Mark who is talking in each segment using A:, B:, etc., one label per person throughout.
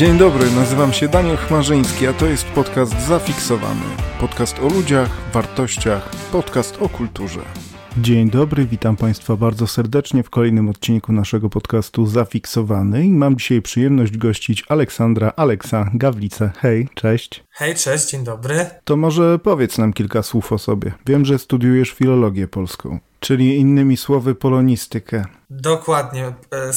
A: Dzień dobry, nazywam się Daniel Chmarzyński, a to jest podcast Zafiksowany. Podcast o ludziach, wartościach, podcast o kulturze. Dzień dobry, witam Państwa bardzo serdecznie w kolejnym odcinku naszego podcastu Zafiksowany i mam dzisiaj przyjemność gościć Aleksandra Aleksa Gawlicę. Hej, cześć.
B: Hej, cześć, dzień dobry.
A: To może powiedz nam kilka słów o sobie. Wiem, że studiujesz filologię polską, czyli innymi słowy polonistykę.
B: Dokładnie, e,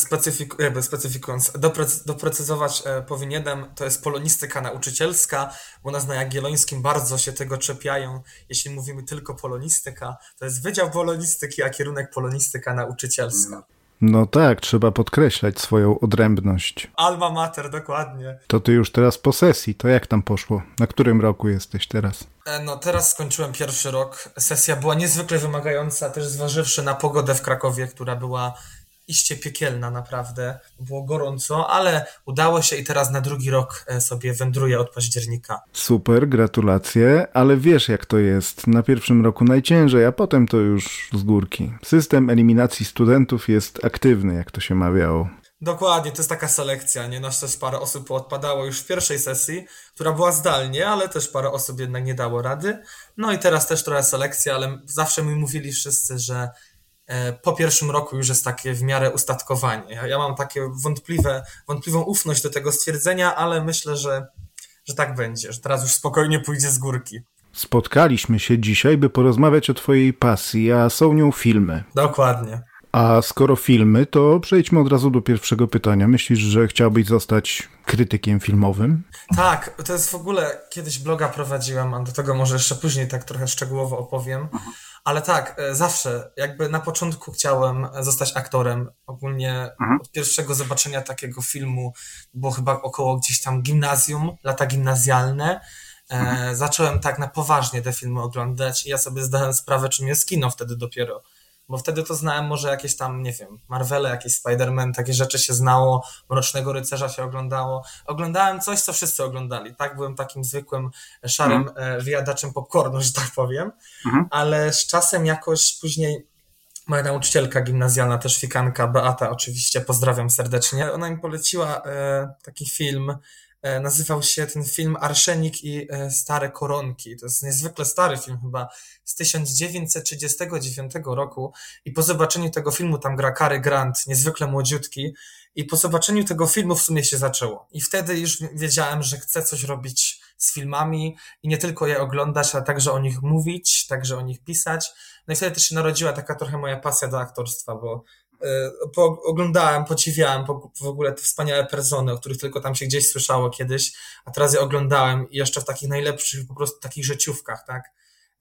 B: specyfikując, doprecy doprecyzować e, powinienem, to jest polonistyka nauczycielska. U nas na Jagiellońskim bardzo się tego czepiają, jeśli mówimy tylko polonistyka. To jest Wydział Polonistyki, a kierunek polonistyka nauczycielska.
A: No tak, trzeba podkreślać swoją odrębność.
B: Alma mater, dokładnie.
A: To ty już teraz po sesji, to jak tam poszło? Na którym roku jesteś teraz?
B: E, no teraz skończyłem pierwszy rok. Sesja była niezwykle wymagająca, też zważywszy na pogodę w Krakowie, która była iście piekielna naprawdę. Było gorąco, ale udało się i teraz na drugi rok e, sobie wędruję od października.
A: Super, gratulacje, ale wiesz jak to jest. Na pierwszym roku najciężej, a potem to już z górki. System eliminacji studentów jest aktywny, jak to się mawiało.
B: Dokładnie, to jest taka selekcja, nie? Nasz też parę osób odpadało już w pierwszej sesji, która była zdalnie, ale też parę osób jednak nie dało rady. No i teraz też trochę selekcja, ale zawsze mi mówili wszyscy, że po pierwszym roku już jest takie w miarę ustatkowanie. Ja, ja mam takie wątpliwe, wątpliwą ufność do tego stwierdzenia, ale myślę, że, że tak będzie, że teraz już spokojnie pójdzie z górki.
A: Spotkaliśmy się dzisiaj, by porozmawiać o Twojej pasji, a są nią filmy.
B: Dokładnie.
A: A skoro filmy, to przejdźmy od razu do pierwszego pytania. Myślisz, że chciałbyś zostać krytykiem filmowym?
B: Tak, to jest w ogóle, kiedyś bloga prowadziłem, a do tego może jeszcze później tak trochę szczegółowo opowiem. Ale tak, e, zawsze, jakby na początku chciałem zostać aktorem. Ogólnie mhm. od pierwszego zobaczenia takiego filmu było chyba około gdzieś tam gimnazjum, lata gimnazjalne. E, mhm. zacząłem tak na poważnie te filmy oglądać i ja sobie zdałem sprawę, czym jest kino wtedy dopiero bo wtedy to znałem może jakieś tam, nie wiem, Marvele, jakieś Spider-Man, takie rzeczy się znało, Mrocznego Rycerza się oglądało. Oglądałem coś, co wszyscy oglądali, tak? Byłem takim zwykłym, szarym mhm. E, wyjadaczem popcornu, że tak powiem, mhm. ale z czasem jakoś później moja nauczycielka gimnazjalna, też fikanka, Beata oczywiście, pozdrawiam serdecznie, ona mi poleciła e, taki film, E, nazywał się ten film Arszenik i e, Stare Koronki. To jest niezwykle stary film, chyba z 1939 roku. I po zobaczeniu tego filmu tam gra Cary Grant, niezwykle młodziutki. I po zobaczeniu tego filmu w sumie się zaczęło. I wtedy już wiedziałem, że chcę coś robić z filmami i nie tylko je oglądać, ale także o nich mówić, także o nich pisać. No i wtedy też się narodziła taka trochę moja pasja do aktorstwa, bo E, oglądałem, podziwiałem po, w ogóle te wspaniałe persony, o których tylko tam się gdzieś słyszało kiedyś, a teraz je oglądałem i jeszcze w takich najlepszych, po prostu takich życiówkach, tak?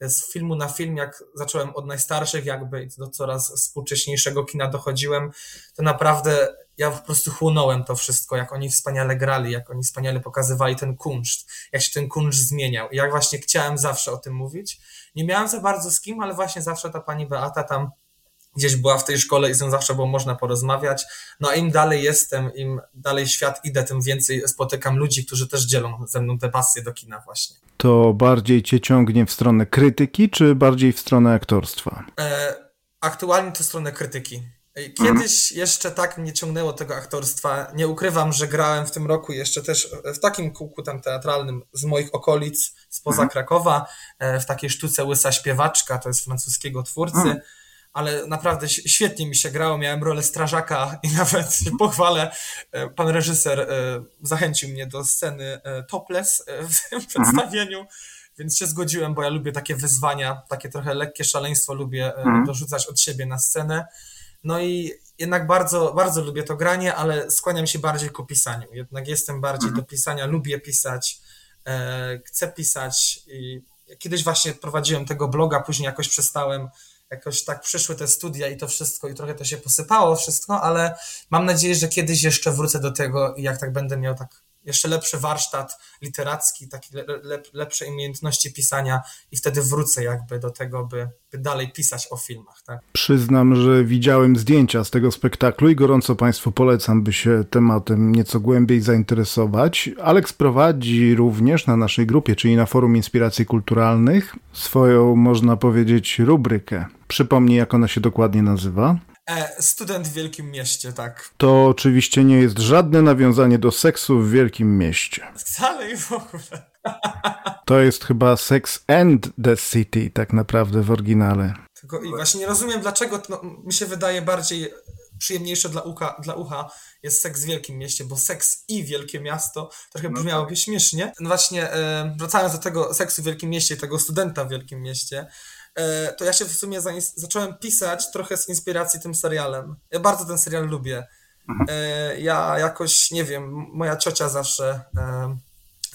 B: Z filmu na film, jak zacząłem od najstarszych jakby do coraz współcześniejszego kina dochodziłem, to naprawdę ja po prostu chłonąłem to wszystko, jak oni wspaniale grali, jak oni wspaniale pokazywali ten kunszt, jak się ten kunszt zmieniał i jak właśnie chciałem zawsze o tym mówić. Nie miałem za bardzo z kim, ale właśnie zawsze ta pani Beata tam gdzieś była w tej szkole i z nią zawsze było można porozmawiać. No a im dalej jestem, im dalej świat idę, tym więcej spotykam ludzi, którzy też dzielą ze mną te pasje do kina właśnie.
A: To bardziej cię ciągnie w stronę krytyki, czy bardziej w stronę aktorstwa? E,
B: aktualnie to stronę krytyki. Kiedyś jeszcze tak mnie ciągnęło tego aktorstwa. Nie ukrywam, że grałem w tym roku jeszcze też w takim kółku tam teatralnym z moich okolic, spoza mhm. Krakowa, e, w takiej sztuce Łysa Śpiewaczka, to jest francuskiego twórcy. Ale naprawdę świetnie mi się grało. Miałem rolę strażaka i nawet pochwalę, e, pan reżyser e, zachęcił mnie do sceny e, topless w tym mhm. przedstawieniu, więc się zgodziłem, bo ja lubię takie wyzwania, takie trochę lekkie szaleństwo lubię mhm. dorzucać od siebie na scenę. No i jednak bardzo, bardzo lubię to granie, ale skłaniam się bardziej ku pisaniu. Jednak jestem bardziej mhm. do pisania, lubię pisać, chcę pisać i kiedyś właśnie prowadziłem tego bloga, później jakoś przestałem jakoś tak przyszły te studia i to wszystko i trochę to się posypało wszystko, ale mam nadzieję, że kiedyś jeszcze wrócę do tego i jak tak będę miał tak jeszcze lepszy warsztat literacki, takie le, le, lepsze umiejętności pisania i wtedy wrócę jakby do tego, by, by dalej pisać o filmach. Tak?
A: Przyznam, że widziałem zdjęcia z tego spektaklu i gorąco Państwu polecam, by się tematem nieco głębiej zainteresować. Alex prowadzi również na naszej grupie, czyli na Forum Inspiracji Kulturalnych, swoją, można powiedzieć, rubrykę. Przypomnij, jak ona się dokładnie nazywa.
B: E, student w wielkim mieście, tak.
A: To oczywiście nie jest żadne nawiązanie do seksu w wielkim mieście.
B: Wcale i w ogóle.
A: To jest chyba Sex and the City, tak naprawdę w oryginale.
B: Tylko i właśnie nie rozumiem, dlaczego no, mi się wydaje bardziej przyjemniejsze dla ucha, dla ucha jest seks w wielkim mieście, bo seks i wielkie miasto trochę no brzmiałoby tak. śmiesznie. No właśnie, e, wracając do tego seksu w wielkim mieście, tego studenta w wielkim mieście, to ja się w sumie zacząłem pisać trochę z inspiracji tym serialem. Ja bardzo ten serial lubię. Mhm. E, ja jakoś, nie wiem, moja ciocia zawsze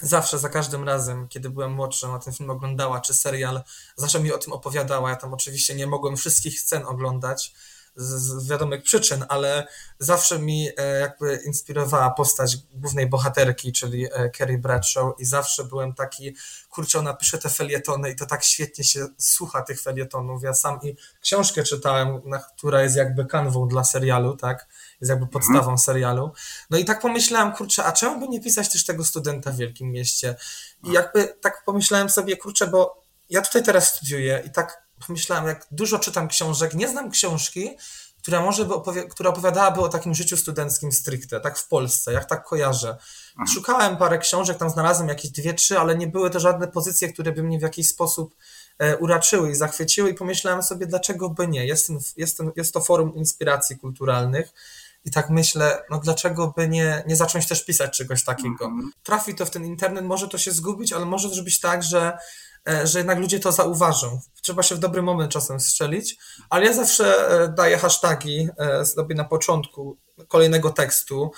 B: zawsze, za każdym razem, kiedy byłem młodszy, na ten film oglądała, czy serial, zawsze mi o tym opowiadała. Ja tam oczywiście nie mogłem wszystkich scen oglądać z, wiadomych przyczyn, ale zawsze mi e, jakby inspirowała postać głównej bohaterki, czyli e, Carrie Bradshaw i zawsze byłem taki, kurczę, ona pisze te felietony i to tak świetnie się słucha tych felietonów. Ja sam i książkę czytałem, która jest jakby kanwą dla serialu, tak? jest jakby podstawą mhm. serialu. No i tak pomyślałem, kurczę, a czemu by nie pisać też tego studenta w wielkim mieście? I jakby tak pomyślałem sobie, kurczę, bo ja tutaj teraz studiuję i tak pomyślałem, jak dużo czytam książek, nie znam książki, która może by opowi- która opowiadałaby o takim życiu studenckim stricte, tak w Polsce, jak tak kojarzę. Szukałem parę książek, tam znalazłem jakieś dwie, trzy, ale nie były to żadne pozycje, które by mnie w jakiś sposób e, uraczyły i zachwyciły i pomyślałem sobie, dlaczego by nie? Jest, ten, jest, ten, jest to forum inspiracji kulturalnych i tak myślę, no dlaczego by nie, nie zacząć też pisać czegoś takiego? Mhm. Trafi to w ten internet, może to się zgubić, ale może być tak, że, że jednak ludzie to zauważą. Trzeba się w dobry moment czasem strzelić, ale ja zawsze e, daję hasztagi e, sobie na początku kolejnego tekstu,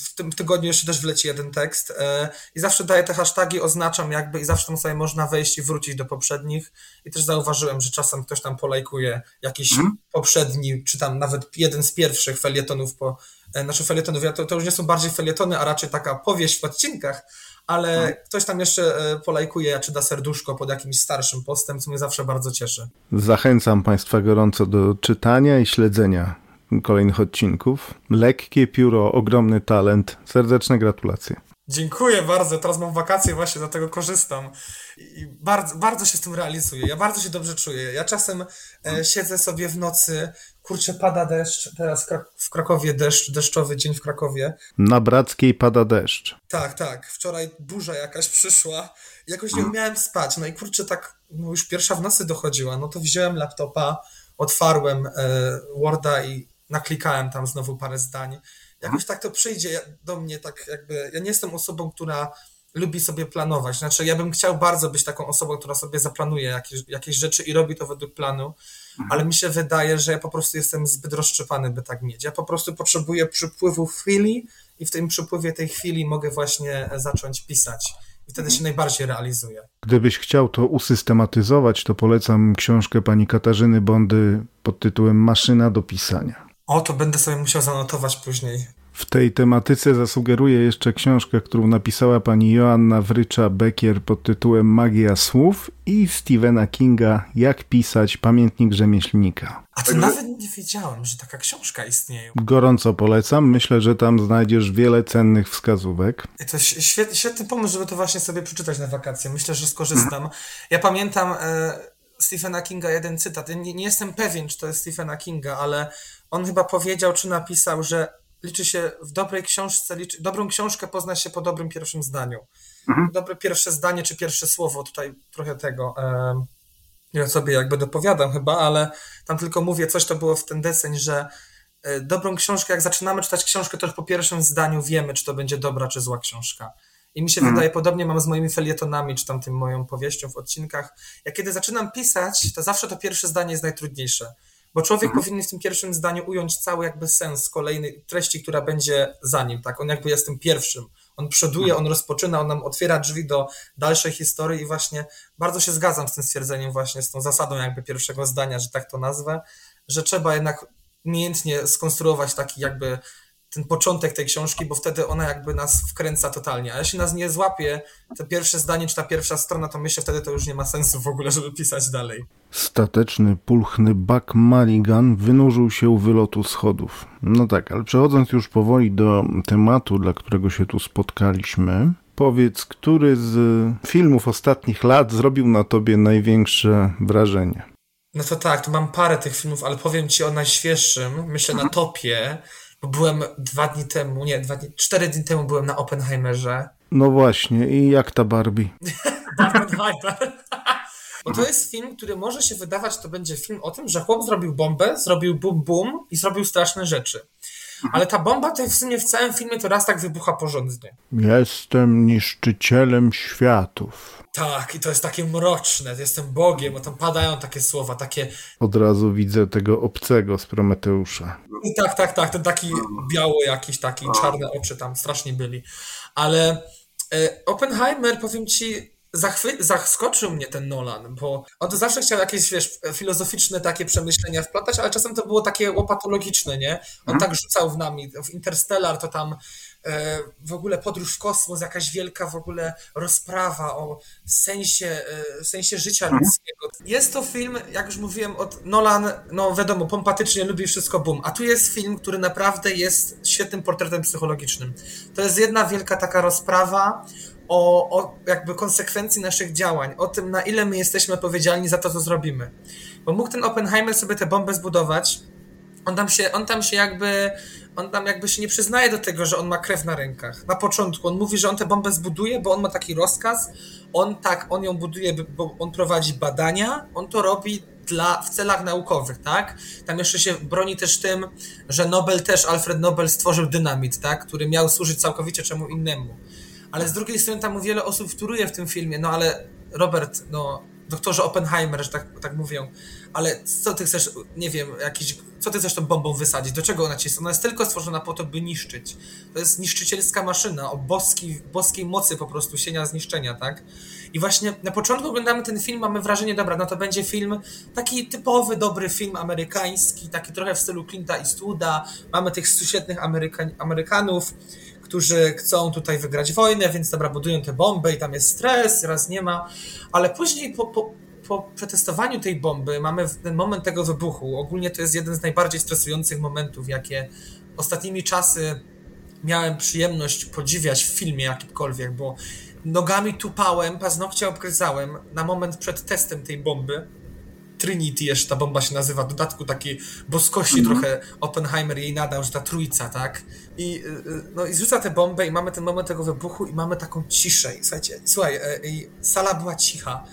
B: w tym tygodniu jeszcze też wleci jeden tekst e, i zawsze daję te hashtagi, oznaczam jakby i zawsze tam sobie można wejść i wrócić do poprzednich i też zauważyłem, że czasem ktoś tam polajkuje jakiś mm. poprzedni, czy tam nawet jeden z pierwszych felietonów po, e, znaczy felietonów, to, to już nie są bardziej felietony, a raczej taka powieść w odcinkach, ale mm. ktoś tam jeszcze e, polajkuje, czy da serduszko pod jakimś starszym postem, co mnie zawsze bardzo cieszy.
A: Zachęcam Państwa gorąco do czytania i śledzenia kolejnych odcinków. Lekkie pióro, ogromny talent. Serdeczne gratulacje.
B: Dziękuję bardzo. Teraz mam wakacje, właśnie dlatego korzystam. I bardzo, bardzo się z tym realizuję. Ja bardzo się dobrze czuję. Ja czasem e, siedzę sobie w nocy, kurczę, pada deszcz. Teraz w Krakowie deszcz, deszczowy dzień w Krakowie.
A: Na Brackiej pada deszcz.
B: Tak, tak. Wczoraj burza jakaś przyszła. Jakoś nie umiałem spać. No i kurczę, tak no już pierwsza w nocy dochodziła. No to wziąłem laptopa, otwarłem e, Worda i naklikałem tam znowu parę zdań. Jakoś tak to przyjdzie do mnie, tak jakby. Ja nie jestem osobą, która lubi sobie planować. Znaczy, ja bym chciał bardzo być taką osobą, która sobie zaplanuje jakieś, jakieś rzeczy i robi to według planu. Ale mi się wydaje, że ja po prostu jestem zbyt rozszczepany, by tak mieć. Ja po prostu potrzebuję przypływu chwili i w tym przypływie tej chwili mogę właśnie zacząć pisać. I wtedy mhm. się najbardziej realizuje.
A: Gdybyś chciał to usystematyzować, to polecam książkę pani Katarzyny Bondy pod tytułem Maszyna do pisania.
B: O, to będę sobie musiał zanotować później.
A: W tej tematyce zasugeruję jeszcze książkę, którą napisała pani Joanna Wrycza-Bekier pod tytułem Magia słów i Stephena Kinga Jak pisać pamiętnik rzemieślnika.
B: A to nawet nie wiedziałem, że taka książka istnieje.
A: Gorąco polecam. Myślę, że tam znajdziesz wiele cennych wskazówek.
B: To świetny, świetny pomysł, żeby to właśnie sobie przeczytać na wakacje. Myślę, że skorzystam. Ja pamiętam e, Stephena Kinga jeden cytat. Nie, nie jestem pewien, czy to jest Stephena Kinga, ale on chyba powiedział, czy napisał, że liczy się w dobrej książce, liczy, dobrą książkę pozna się po dobrym pierwszym zdaniu. Mhm. Dobre pierwsze zdanie, czy pierwsze słowo, tutaj trochę tego e, ja sobie jakby dopowiadam chyba, ale tam tylko mówię, coś to było w ten deseń, że e, dobrą książkę, jak zaczynamy czytać książkę, to już po pierwszym zdaniu wiemy, czy to będzie dobra, czy zła książka. I mi się mhm. wydaje, podobnie mam z moimi felietonami, czy tam tym moją powieścią w odcinkach. Jak kiedy zaczynam pisać, to zawsze to pierwsze zdanie jest najtrudniejsze bo człowiek mhm. powinien w tym pierwszym zdaniu ująć cały jakby sens kolejnej treści, która będzie za nim, tak? On jakby jest tym pierwszym. On przoduje, mhm. on rozpoczyna, on nam otwiera drzwi do dalszej historii i właśnie bardzo się zgadzam z tym stwierdzeniem właśnie, z tą zasadą jakby pierwszego zdania, że tak to nazwę, że trzeba jednak umiejętnie skonstruować taki jakby ten początek tej książki, bo wtedy ona jakby nas wkręca totalnie. A jeśli nas nie złapie to pierwsze zdanie czy ta pierwsza strona, to myślę, wtedy to już nie ma sensu w ogóle, żeby pisać dalej.
A: Stateczny, pulchny Buck Mulligan wynurzył się u wylotu schodów. No tak, ale przechodząc już powoli do tematu, dla którego się tu spotkaliśmy, powiedz, który z filmów ostatnich lat zrobił na tobie największe wrażenie?
B: No to tak, to mam parę tych filmów, ale powiem ci o najświeższym, myślę na topie, byłem dwa dni temu, nie, dwa dni, cztery dni temu byłem na Oppenheimerze.
A: No właśnie, i jak ta Barbie?
B: Barbenheimer. Bo to jest film, który może się wydawać, to będzie film o tym, że chłop zrobił bombę, zrobił bum bum i zrobił straszne rzeczy. Ale ta bomba to w sumie w całym filmie to raz tak wybucha porządnie.
A: Jestem niszczycielem światów.
B: Tak, i to jest takie mroczne, jestem Bogiem, bo tam padają takie słowa, takie...
A: Od razu widzę tego obcego z Prometeusza.
B: I tak, tak, tak, ten taki biały jakiś, taki czarne oczy tam strasznie byli. Ale e, Oppenheimer, powiem ci, zachwy- zaskoczył mnie ten Nolan, bo on to zawsze chciał jakieś, wiesz, filozoficzne takie przemyślenia wplatać, ale czasem to było takie łopatologiczne, nie? On mhm. tak rzucał w nami. W Interstellar to tam w ogóle podróż w kosmos, jakaś wielka w ogóle rozprawa o sensie, e, sensie życia mhm. ludzkiego. Jest to film, jak już mówiłem, od Nolan, no wiadomo, pompatycznie lubi wszystko, bum. A tu jest film, który naprawdę jest świetnym portretem psychologicznym. To jest jedna wielka taka rozprawa o, o jakby konsekwencji naszych działań, o tym, na ile my jesteśmy odpowiedzialni za to, co zrobimy. Bo mógł ten Oppenheimer sobie tę bombę zbudować, on tam się, on tam się jakby, on tam jakby się nie przyznaje do tego, że on ma krew na rękach. Na początku on mówi, że on tę bombę zbuduje, bo on ma taki rozkaz. On tak, on ją buduje, bo on prowadzi badania, on to robi dla, w celach naukowych, tak? Tam jeszcze się broni też tym, że Nobel też, Alfred Nobel stworzył dynamit, tak? Który miał służyć całkowicie czemu innemu ale z drugiej strony tam wiele osób wtóruje w tym filmie, no ale Robert, no doktorze Oppenheimer, że tak, tak mówią, ale co ty chcesz, nie wiem, jakiś, co ty chcesz tą bombą wysadzić, do czego ona ci jest? Ona jest tylko stworzona po to, by niszczyć. To jest niszczycielska maszyna o boskiej, boskiej mocy po prostu sienia zniszczenia, tak? I właśnie na początku oglądamy ten film, mamy wrażenie, dobra, no to będzie film taki typowy, dobry film amerykański, taki trochę w stylu Clint'a Eastwooda, mamy tych świetnych Amerykan Amerykanów, którzy chcą tutaj wygrać wojnę, więc dobra, budują te bomby i tam jest stres, raz nie ma, ale później po, po, po przetestowaniu tej bomby mamy ten moment tego wybuchu. Ogólnie to jest jeden z najbardziej stresujących momentów, jakie ostatnimi czasy miałem przyjemność podziwiać w filmie jakimkolwiek, bo nogami tupałem, paznokcie obgryzałem na moment przed testem tej bomby Trinity jeszcze ta bomba się nazywa, w dodatku takiej boskości mm -hmm. trochę Oppenheimer jej nadał, że ta trójca, tak? I, y, y, no, i zrzuca tę bombę i mamy ten moment tego wybuchu i mamy taką ciszę. I, słuchajcie, słuchaj, e, sala była cicha.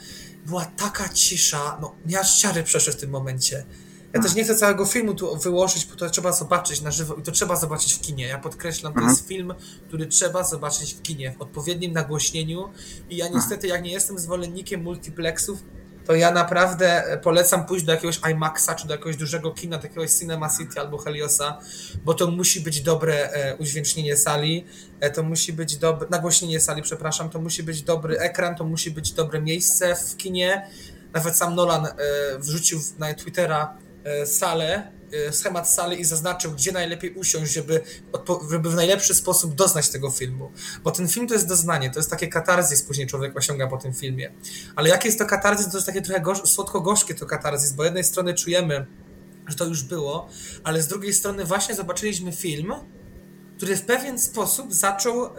B: Była taka cisza, no mnie aż ciary przeszły w tym momencie. Ja też nie chcę całego filmu tu wyłożyć, bo to trzeba zobaczyć na żywo i to trzeba zobaczyć w kinie. Ja podkreślam, to jest film, który trzeba zobaczyć w kinie, w odpowiednim nagłośnieniu i ja niestety, jak nie jestem zwolennikiem multiplexów, to ja naprawdę polecam pójść do jakiegoś IMAXa, czy do jakiegoś dużego kina, do jakiegoś Cinema City albo Heliosa, bo to musi być dobre e, udźwięcznienie sali, e, to musi być dobre, nagłośnienie sali, przepraszam, to musi być dobry ekran, to musi być dobre miejsce w kinie. Nawet sam Nolan e, wrzucił na Twittera salę, E, schemat sali i zaznaczył, gdzie najlepiej usiąść, żeby, żeby w najlepszy sposób doznać tego filmu. Bo ten film to jest doznanie, to jest takie katarzis później człowiek osiąga po tym filmie. Ale jakie jest to katarzis? To jest takie trochę słodko-gorzkie to katarzis, bo jednej strony czujemy, że to już było, ale z drugiej strony właśnie zobaczyliśmy film, który w pewien sposób zaczął e,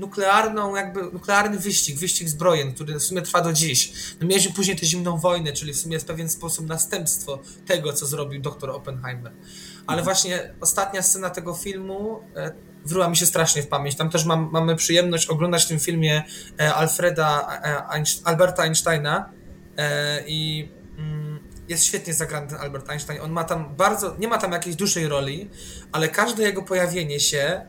B: nuklearną, jakby nuklearny wyścig, wyścig zbrojen, który w sumie trwa do dziś. No mieliśmy później tę zimną wojnę, czyli w sumie jest w pewien sposób następstwo tego, co zrobił doktor Oppenheimer. Ale mhm. właśnie ostatnia scena tego filmu e, wryła mi się strasznie w pamięć. Tam też mam, mamy przyjemność oglądać w tym filmie e, Alfreda, e, Alberta Einsteina i mm, jest świetnie zagrany ten Albert Einstein. On ma tam bardzo, nie ma tam jakiejś dużej roli, ale każde jego pojawienie się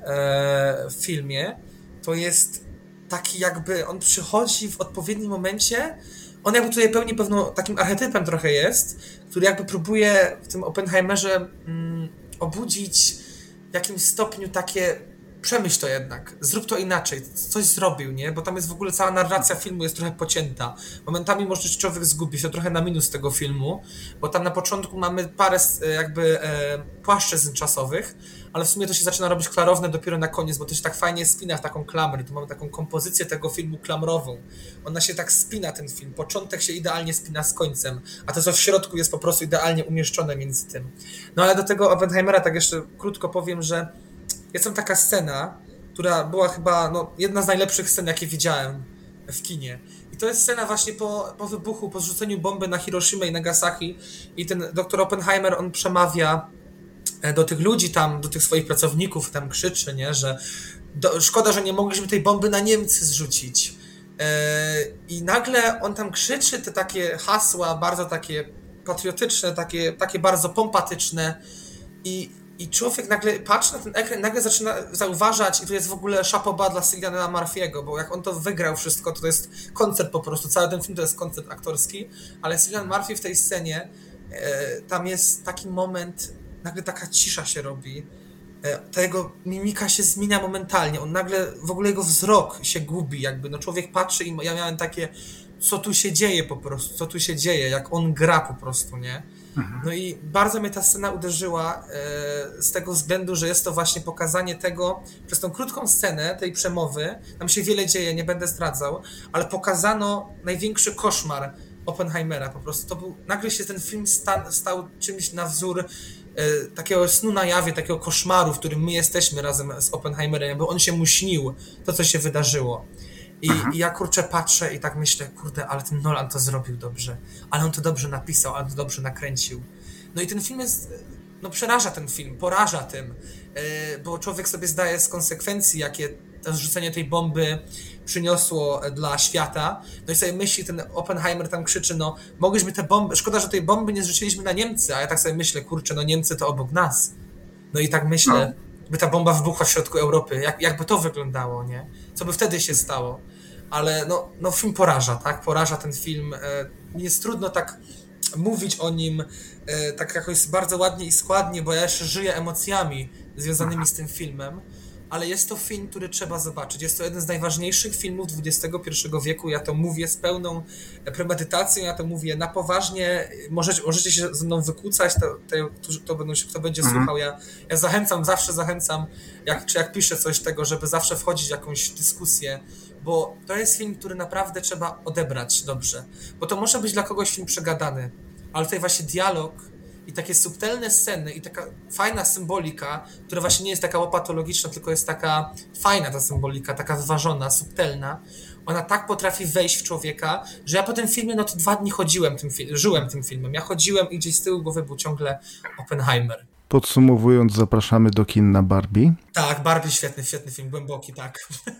B: w filmie to jest taki jakby, on przychodzi w odpowiednim momencie, on jakby tutaj pełni pewną, takim archetypem trochę jest, który jakby próbuje w tym Oppenheimerze mm, obudzić w jakimś stopniu takie przemyśl to jednak, zrób to inaczej, coś zrobił, nie? Bo tam jest w ogóle cała narracja filmu jest trochę pocięta. Momentami może się człowiek zgubić, to trochę na minus tego filmu, bo tam na początku mamy parę jakby e, płaszczyzn czasowych, ale w sumie to się zaczyna robić klarowne dopiero na koniec, bo to się tak fajnie spina w taką klamrę. Tu mamy taką kompozycję tego filmu klamrową. Ona się tak spina, ten film. Początek się idealnie spina z końcem, a to, co w środku jest po prostu idealnie umieszczone między tym. No ale do tego Oppenheimera tak jeszcze krótko powiem, że jest tam taka scena, która była chyba no, jedna z najlepszych scen, jakie widziałem w kinie to jest scena właśnie po, po wybuchu, po zrzuceniu bomby na Hiroshima i Nagasaki i ten doktor Oppenheimer, on przemawia e, do tych ludzi tam, do tych swoich pracowników, tam krzyczy, nie, że do, szkoda, że nie mogliśmy tej bomby na Niemcy zrzucić. E, I nagle on tam krzyczy te takie hasła, bardzo takie patriotyczne, takie, takie bardzo pompatyczne i, i człowiek nagle patrzy na ten ekran, nagle zaczyna zauważać, i to jest w ogóle szapoba dla Cilliana Murphy'ego, bo jak on to wygrał wszystko, to, jest koncert po prostu. Cały ten film to jest koncert aktorski, ale Cillian Murphy w tej scenie, e, tam jest taki moment, nagle taka cisza się robi. E, ta jego mimika się zmienia momentalnie. On nagle, w ogóle jego wzrok się gubi, jakby. No człowiek patrzy i ja miałem takie, co tu się dzieje po prostu, co tu się dzieje, jak on gra po prostu, nie? No i bardzo mnie ta scena uderzyła e, z tego względu, że jest to właśnie pokazanie tego, przez tą krótką scenę tej przemowy, tam się wiele dzieje, nie będę zdradzał, ale pokazano największy koszmar Oppenheimera po prostu. To był, nagle się ten film sta, stał czymś na wzór e, takiego snu na jawie, takiego koszmaru, w którym my jesteśmy razem z Oppenheimerem, bo on się mu śnił, to co się wydarzyło. I, I, ja kurczę patrzę i tak myślę, kurde, ale ten Nolan to zrobił dobrze. Ale on to dobrze napisał, ale to dobrze nakręcił. No i ten film jest, no przeraża ten film, poraża tym, yy, bo człowiek sobie zdaje z konsekwencji, jakie to zrzucenie tej bomby przyniosło dla świata. No i sobie myśli, ten Oppenheimer tam krzyczy, no mogliśmy te bomby, szkoda, że tej bomby nie zrzuciliśmy na Niemcy, a ja tak sobie myślę, kurczę, no Niemcy to obok nas. No i tak myślę, no by ta bomba wybuchła w środku Europy, jak, jakby to wyglądało, nie? Co by wtedy się stało? Ale no, no film poraża, tak? Poraża ten film. E, jest trudno tak mówić o nim e, tak jakoś bardzo ładnie i składnie, bo ja jeszcze żyję emocjami związanymi z tym filmem ale jest to film, który trzeba zobaczyć. Jest to jeden z najważniejszych filmów XXI wieku. Ja to mówię z pełną premedytacją, ja to mówię na poważnie. Możecie, możecie się ze mną wykłócać, to, to, to będą się, kto będzie mhm. słuchał. Ja, ja zachęcam, zawsze zachęcam, jak, czy jak piszę coś tego, żeby zawsze wchodzić w jakąś dyskusję, bo to jest film, który naprawdę trzeba odebrać dobrze. Bo to może być dla kogoś film przegadany, ale tutaj właśnie dialog i takie subtelne sceny i taka fajna symbolika, która właśnie nie jest taka łopatologiczna, tylko jest taka fajna ta symbolika, taka wyważona, subtelna, ona tak potrafi wejść w człowieka, że ja po tym filmie, no to dwa dni chodziłem tym żyłem tym filmem. Ja chodziłem i gdzieś z tyłu głowy był ciągle Oppenheimer.
A: Podsumowując, zapraszamy do kin na Barbie.
B: Tak, Barbie świetny, świetny film, głęboki, tak.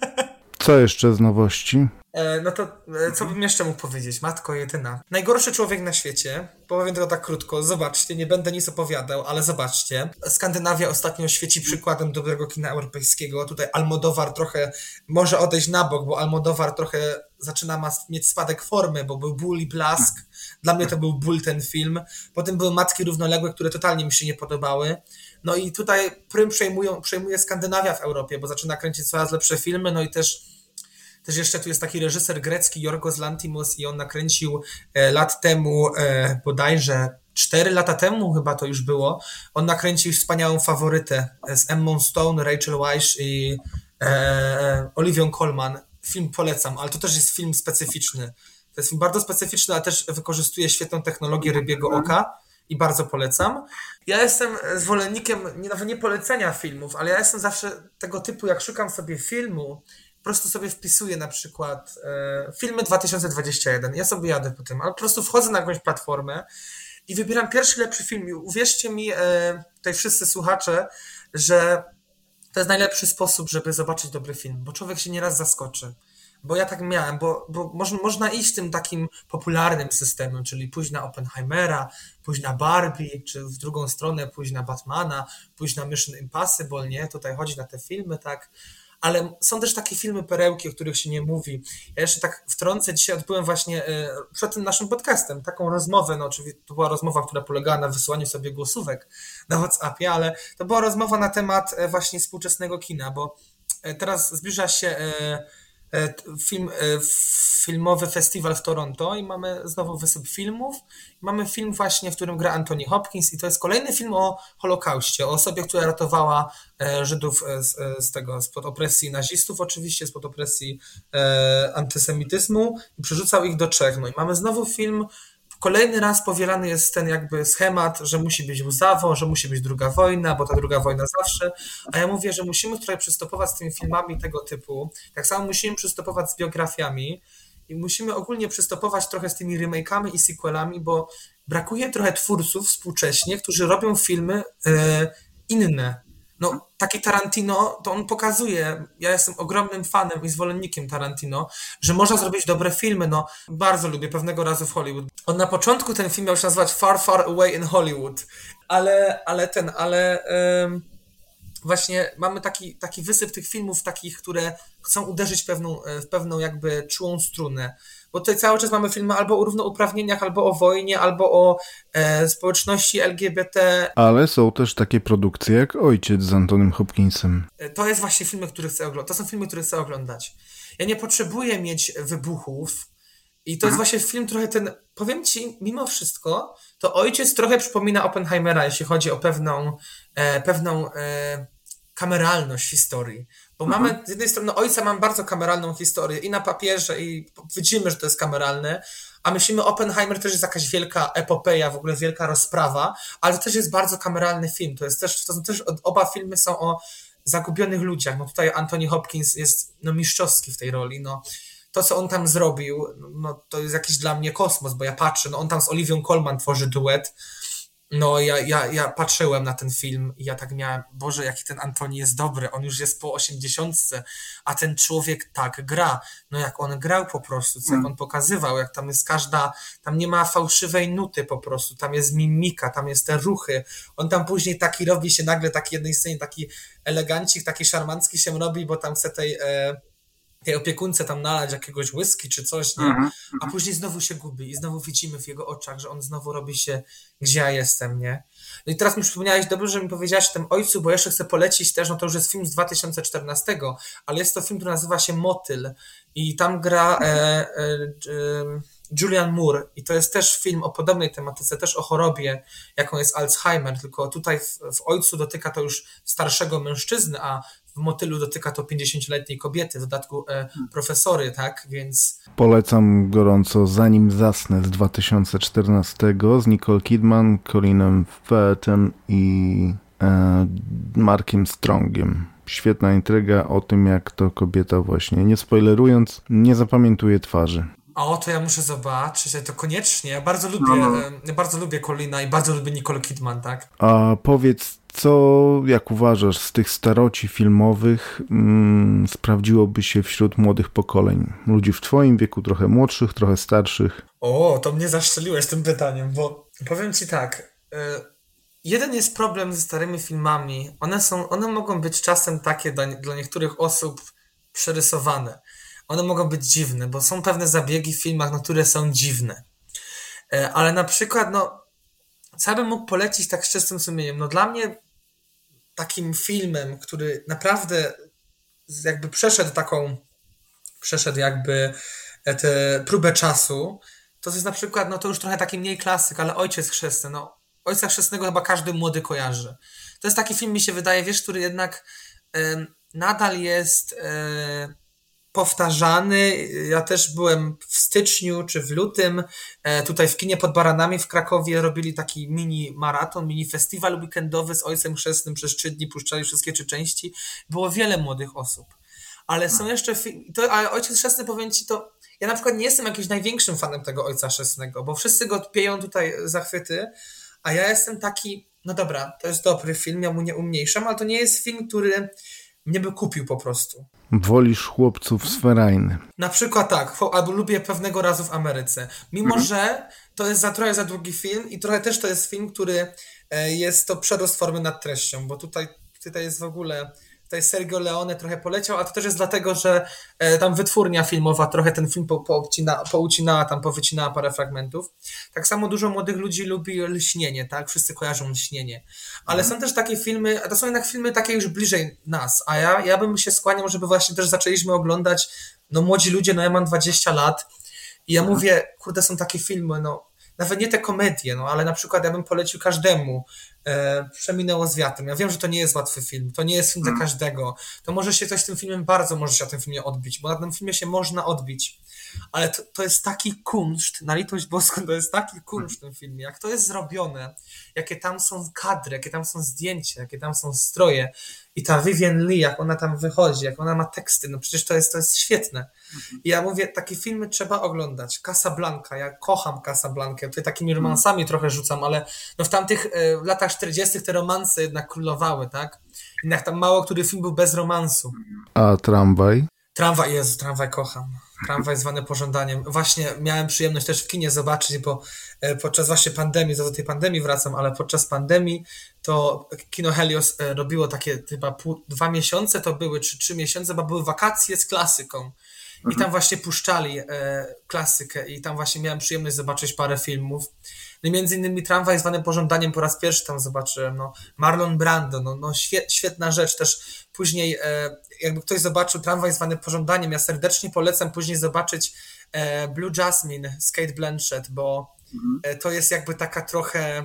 A: Co jeszcze z nowości?
B: E, no to e, co bym jeszcze mógł powiedzieć? Matko jedyna. Najgorszy człowiek na świecie. Powiem to tak krótko. Zobaczcie, nie będę nic opowiadał, ale zobaczcie. Skandynawia ostatnio świeci przykładem dobrego kina europejskiego. Tutaj Almodowar trochę może odejść na bok, bo Almodowar trochę zaczyna mieć spadek formy, bo był ból i blask. Dla mnie to był ból ten film. Potem były Matki Równoległe, które totalnie mi się nie podobały. No i tutaj prym przejmują, przejmuje Skandynawia w Europie, bo zaczyna kręcić coraz lepsze filmy, no i też też jeszcze tu jest taki reżyser grecki, Jorgos Lantimos i on nakręcił e, lat temu, e, bodajże 4 lata temu chyba to już było, on nakręcił wspaniałą faworytę z Emmą Stone, Rachel Weisz i e, Olivią Colman. Film polecam, ale to też jest film specyficzny. To jest film bardzo specyficzny, ale też wykorzystuje świetną technologię rybiego oka i bardzo polecam. Ja jestem zwolennikiem nie, nawet nie polecenia filmów, ale ja jestem zawsze tego typu, jak szukam sobie filmu, po prostu sobie wpisuję na przykład e, filmy 2021. Ja sobie jadę po tym, ale po prostu wchodzę na jakąś platformę i wybieram pierwszy lepszy film. I uwierzcie mi, e, tutaj wszyscy słuchacze, że to jest najlepszy sposób, żeby zobaczyć dobry film, bo człowiek się nieraz zaskoczy. Bo ja tak miałem, bo, bo można, można iść tym takim popularnym systemem, czyli pójść na Oppenheimera, pójść na Barbie, czy w drugą stronę pójść na Batmana, pójść na Mission Impossible, nie? Tutaj chodzi na te filmy, tak? Ale są też takie filmy perełki, o których się nie mówi. Ja jeszcze tak wtrącę, dzisiaj odbyłem właśnie e, przed tym naszym podcastem taką rozmowę, no oczywiście to była rozmowa, która polegała na wysyłaniu sobie głosówek na WhatsAppie, ale to była rozmowa na temat e, właśnie współczesnego kina, bo e, teraz zbliża się film, filmowy festiwal w Toronto i mamy znowu wysyp filmów. Mamy film właśnie, w którym gra Anthony Hopkins i to jest kolejny film o Holokauście, o osobie, która ratowała e, Żydów e, z, e, z tego, spod opresji nazistów oczywiście, spod opresji e, antysemityzmu i przerzucał ich do Czech. No i mamy znowu film Kolejny raz powielany jest ten jakby schemat, że musi być łzawo, że musi być druga wojna, bo ta druga wojna zawsze. A ja mówię, że musimy tutaj przystępować z tymi filmami tego typu. Tak samo musimy przystępować z biografiami i musimy ogólnie przystopować trochę z tymi remake'ami i sequelami, bo brakuje trochę twórców współcześnie, którzy robią filmy e, inne. No, taki Tarantino, to on pokazuje, ja jestem ogromnym fanem i zwolennikiem Tarantino, że można zrobić dobre filmy, no, bardzo lubię pewnego razu w Hollywood. On na początku ten film miał się nazywać Far, Far Away in Hollywood, ale, ale ten, ale właśnie mamy taki, taki wysyp tych filmów takich, które chcą uderzyć pewną, w pewną jakby czułą strunę bo tutaj cały czas mamy filmy albo o równouprawnieniach, albo o wojnie, albo o e, społeczności LGBT.
A: Ale są też takie produkcje jak Ojciec z Antonym Hopkinsem.
B: E, to jest właśnie filmy, które chcę oglądać. To są filmy, które chcę oglądać. Ja nie potrzebuję mieć wybuchów i to jest mhm. właśnie film trochę ten, powiem ci, mimo wszystko, to Ojciec trochę przypomina Oppenheimera, jeśli chodzi o pewną, e, pewną e, kameralność historii. Bo mhm. mamy z jednej strony ojca mam bardzo kameralną historię i na papierze i widzimy, że to jest kameralne, a myślimy Oppenheimer też jest jakaś wielka epopeja, w ogóle wielka rozprawa, ale to też jest bardzo kameralny film. To jest też, to są też oba filmy są o zagubionych ludziach. No tutaj Anthony Hopkins jest no, mistrzowski w tej roli. No, to, co on tam zrobił, no, to jest jakiś dla mnie kosmos, bo ja patrzę, no, on tam z Oliwią Colman tworzy duet no, ja, ja, ja patrzyłem na ten film i ja tak miałem, Boże, jaki ten Antoni jest dobry, on już jest po osiemdziesiątce, a ten człowiek tak gra. No, jak on grał po prostu, co jak mm. on pokazywał, jak tam jest każda, tam nie ma fałszywej nuty po prostu, tam jest mimika, tam jest te ruchy. On tam później taki robi się nagle, taki jednej scenie, taki elegancik, taki szarmancki się robi, bo tam chce tej. E, tej opiekunce tam nalać jakiegoś whisky czy coś, nie? Mhm, a mhm. później znowu się gubi i znowu widzimy w jego oczach, że on znowu robi się, gdzie ja jestem, nie? No i teraz mi przypomniałeś, dobrze, że mi powiedziałeś o tym ojcu, bo jeszcze chcę polecić też, no to już jest film z 2014, ale jest to film, który nazywa się Motyl i tam gra e, e, e, Julian Moore i to jest też film o podobnej tematyce, też o chorobie, jaką jest Alzheimer, tylko tutaj w, w ojcu dotyka to już starszego mężczyzny, a w motylu dotyka to 50-letniej kobiety, w dodatku e, profesory, tak, więc...
A: Polecam gorąco Zanim zasnę z 2014 z Nicole Kidman, Colinem Firthem i e, Markiem Strongiem. Świetna intryga o tym, jak to kobieta właśnie, nie spoilerując, nie zapamiętuje twarzy.
B: O, to ja muszę zobaczyć, to koniecznie. Ja bardzo lubię, no. no. bardzo lubię Colina i bardzo lubię Nicole Kidman, tak?
A: A powiedz, co, jak uważasz, z tych staroci filmowych mm, sprawdziłoby się wśród młodych pokoleń? Ludzi w twoim wieku, trochę młodszych, trochę starszych?
B: O, to mnie zaszczeliłeś tym pytaniem, bo powiem ci tak. Y, jeden jest problem ze starymi filmami. One, są, one mogą być czasem takie dla, dla niektórych osób przerysowane. One mogą być dziwne, bo są pewne zabiegi w filmach, no, które są dziwne. Y, ale na przykład, no, co bym mógł polecić tak z czystym sumieniem? No dla mnie takim filmem, który naprawdę jakby przeszedł taką, przeszedł jakby e, tę próbę czasu, to jest na przykład, no to już trochę taki mniej klasyk, ale Ojciec Chrzestny, no Ojca Chrzestnego chyba każdy młody kojarzy. To jest taki film, mi się wydaje, wiesz, który jednak y, nadal jest y, powtarzany. Ja też byłem w styczniu czy w lutym e, tutaj w kinie pod Baranami w Krakowie robili taki mini maraton, mini festiwal weekendowy z Ojcem Chrzestnym przez trzy dni, puszczali wszystkie trzy części. Było wiele młodych osób. Ale są jeszcze, to, ale Ojciec Chrzestny, powiem Ci, to ja na przykład nie jestem jakimś największym fanem tego Ojca Chrzestnego, bo wszyscy go odpieją tutaj zachwyty, a ja jestem taki, no dobra, to jest dobry film, ja mu nie umniejszam, ale to nie jest film, który mnie by kupił po prostu.
A: Wolisz chłopców z Ferajny.
B: Na przykład tak, albo lubię pewnego razu w Ameryce. Mimo, mhm. że to jest za trochę za długi film i trochę też to jest film, który e, jest to przerost formy nad treścią, bo tutaj, tutaj jest w ogóle tutaj Sergio Leone trochę poleciał, a to też jest dlatego, że e, tam wytwórnia filmowa trochę ten film po, poucina, poucinała, tam powycinała parę fragmentów. Tak samo dużo młodych ludzi lubi lśnienie, tak? Wszyscy kojarzą lśnienie. Ale mhm. są też takie filmy, a to są jednak filmy takie już bliżej nas, a ja, ja bym się skłaniał, żeby właśnie też zaczęliśmy oglądać, no młodzi ludzie, no ja mam 20 lat i ja mhm. mówię, kurde, są takie filmy, no nawet nie te komedie, no ale na przykład ja bym polecił każdemu e, przeminęło z wiatrem. Ja wiem, że to nie jest łatwy film, to nie jest film dla mhm. każdego. To może się coś tym filmem bardzo może się na tym filmie odbić, bo na tym filmie się można odbić. Ale to, to jest taki kunszt, na litość boską, to jest taki kunszt w tym filmie, jak to jest zrobione, jakie tam są kadry, jakie tam są zdjęcia, jakie tam są stroje i ta Vivian Lee, jak ona tam wychodzi, jak ona ma teksty, no przecież to jest, to jest świetne. I ja mówię, takie filmy trzeba oglądać. Casablanca, ja kocham Casablankę, tutaj takimi romansami trochę rzucam, ale no w tamtych e, w latach 40. te romanse jednak królowały, tak? Jednak tam mało który film był bez romansu.
A: A tramwaj?
B: Tramwaj, Jezu, tramwaj kocham. Tramwaj zwany pożądaniem. Właśnie miałem przyjemność też w kinie zobaczyć, bo e, podczas właśnie pandemii, do tej pandemii wracam, ale podczas pandemii to kino Helios e, robiło takie chyba pół, dwa miesiące to były, czy trzy miesiące, bo były wakacje z klasyką. I tam mhm. właśnie puszczali e, klasykę i tam właśnie miałem przyjemność zobaczyć parę filmów. No i między innymi Tramwaj zwany pożądaniem po raz pierwszy tam zobaczyłem. No, Marlon Brando, no, no świetna rzecz. Też później, e, jakby ktoś zobaczył Tramwaj zwany pożądaniem, ja serdecznie polecam później zobaczyć e, Blue Jasmine z Kate Blanchett, bo mhm. e, to jest jakby taka trochę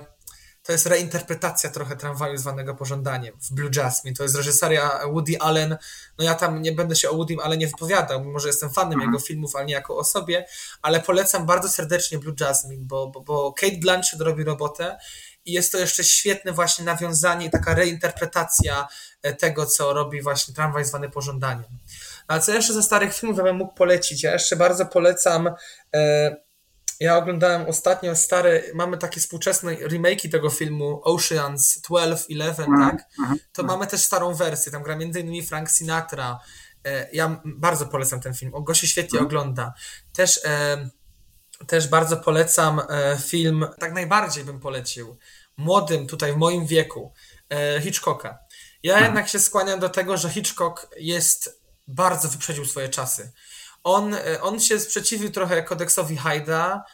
B: to jest reinterpretacja trochę tramwaju zwanego pożądaniem w Blue Jasmine. To jest reżyseria Woody Allen. No ja tam nie będę się o Woody Allenie wypowiadał, mimo że jestem fanem mhm. jego filmów, ale nie jako osobie, ale polecam bardzo serdecznie Blue Jasmine, bo, bo, bo Kate Blanchett robi robotę i jest to jeszcze świetne właśnie nawiązanie, taka reinterpretacja e, tego, co robi właśnie tramwaj zwany pożądaniem. Ale co jeszcze ze starych filmów ja bym mógł polecić? Ja jeszcze bardzo polecam e, ja oglądałem ostatnio stare, mamy takie współczesne remake'i tego filmu Oceans 12, 11, mm, tak? Mm, to mm. mamy też starą wersję, tam gra między innymi Frank Sinatra. E, ja bardzo polecam ten film, go się świetnie mhm. ogląda. Też, e, też bardzo polecam e, film, tak najbardziej bym polecił, młodym tutaj w moim wieku, Hitchcocka. Ja mhm. jednak się skłaniam do tego, że Hitchcock jest bardzo wyprzedził swoje czasy. On, e, on się sprzeciwił trochę kodeksowi Hajda,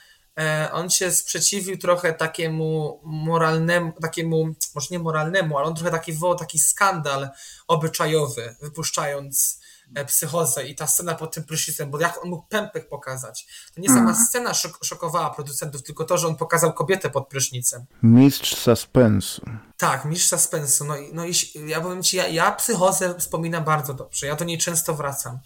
B: e, on się sprzeciwił trochę takiemu moralnemu, takiemu, może nie moralnemu, ale on trochę taki wywołał taki skandal obyczajowy, wypuszczając e, psychozę i ta scena pod tym prysznicem, bo jak on mógł pępek pokazać. To nie sama mhm. scena szok szokowała producentów, tylko to, że on pokazał kobietę pod prysznicem.
A: Mistrz suspensu.
B: Tak, mistrz suspensu. No, no i ja powiem ci, ja, ja psychozę wspominam bardzo dobrze, ja do niej często wracam.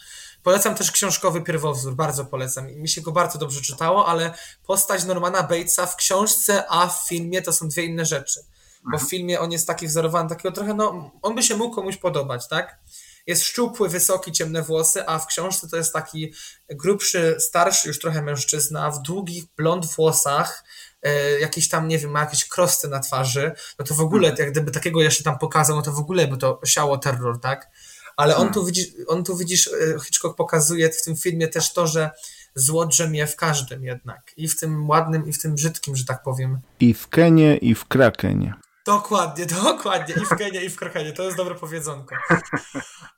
B: Polecam też książkowy pierwowzór, bardzo polecam. Mi się go bardzo dobrze czytało, ale postać Normana Batesa w książce, a w filmie to są dwie inne rzeczy. Bo w mhm. filmie on jest taki wzorowany, takiego trochę, no, on by się mógł komuś podobać, tak? Jest szczupły, wysoki, ciemne włosy, a w książce to jest taki grubszy, starszy już trochę mężczyzna w długich blond włosach, e, jakiś tam, nie wiem, ma jakieś krosty na twarzy, no to w ogóle, mhm. jak gdyby takiego jeszcze tam pokazał, no to w ogóle by to siało terror, tak? Ale on hmm. tu, widzisz, on tu widzisz, Hitchcock pokazuje w tym filmie też to, że zło drzemie w każdym jednak. I w tym ładnym, i w tym brzydkim, że tak powiem.
A: I w Kenie, i w Krakenie.
B: Dokładnie, dokładnie. I w Kenie, i w Krakenie. To jest dobre powiedzonko.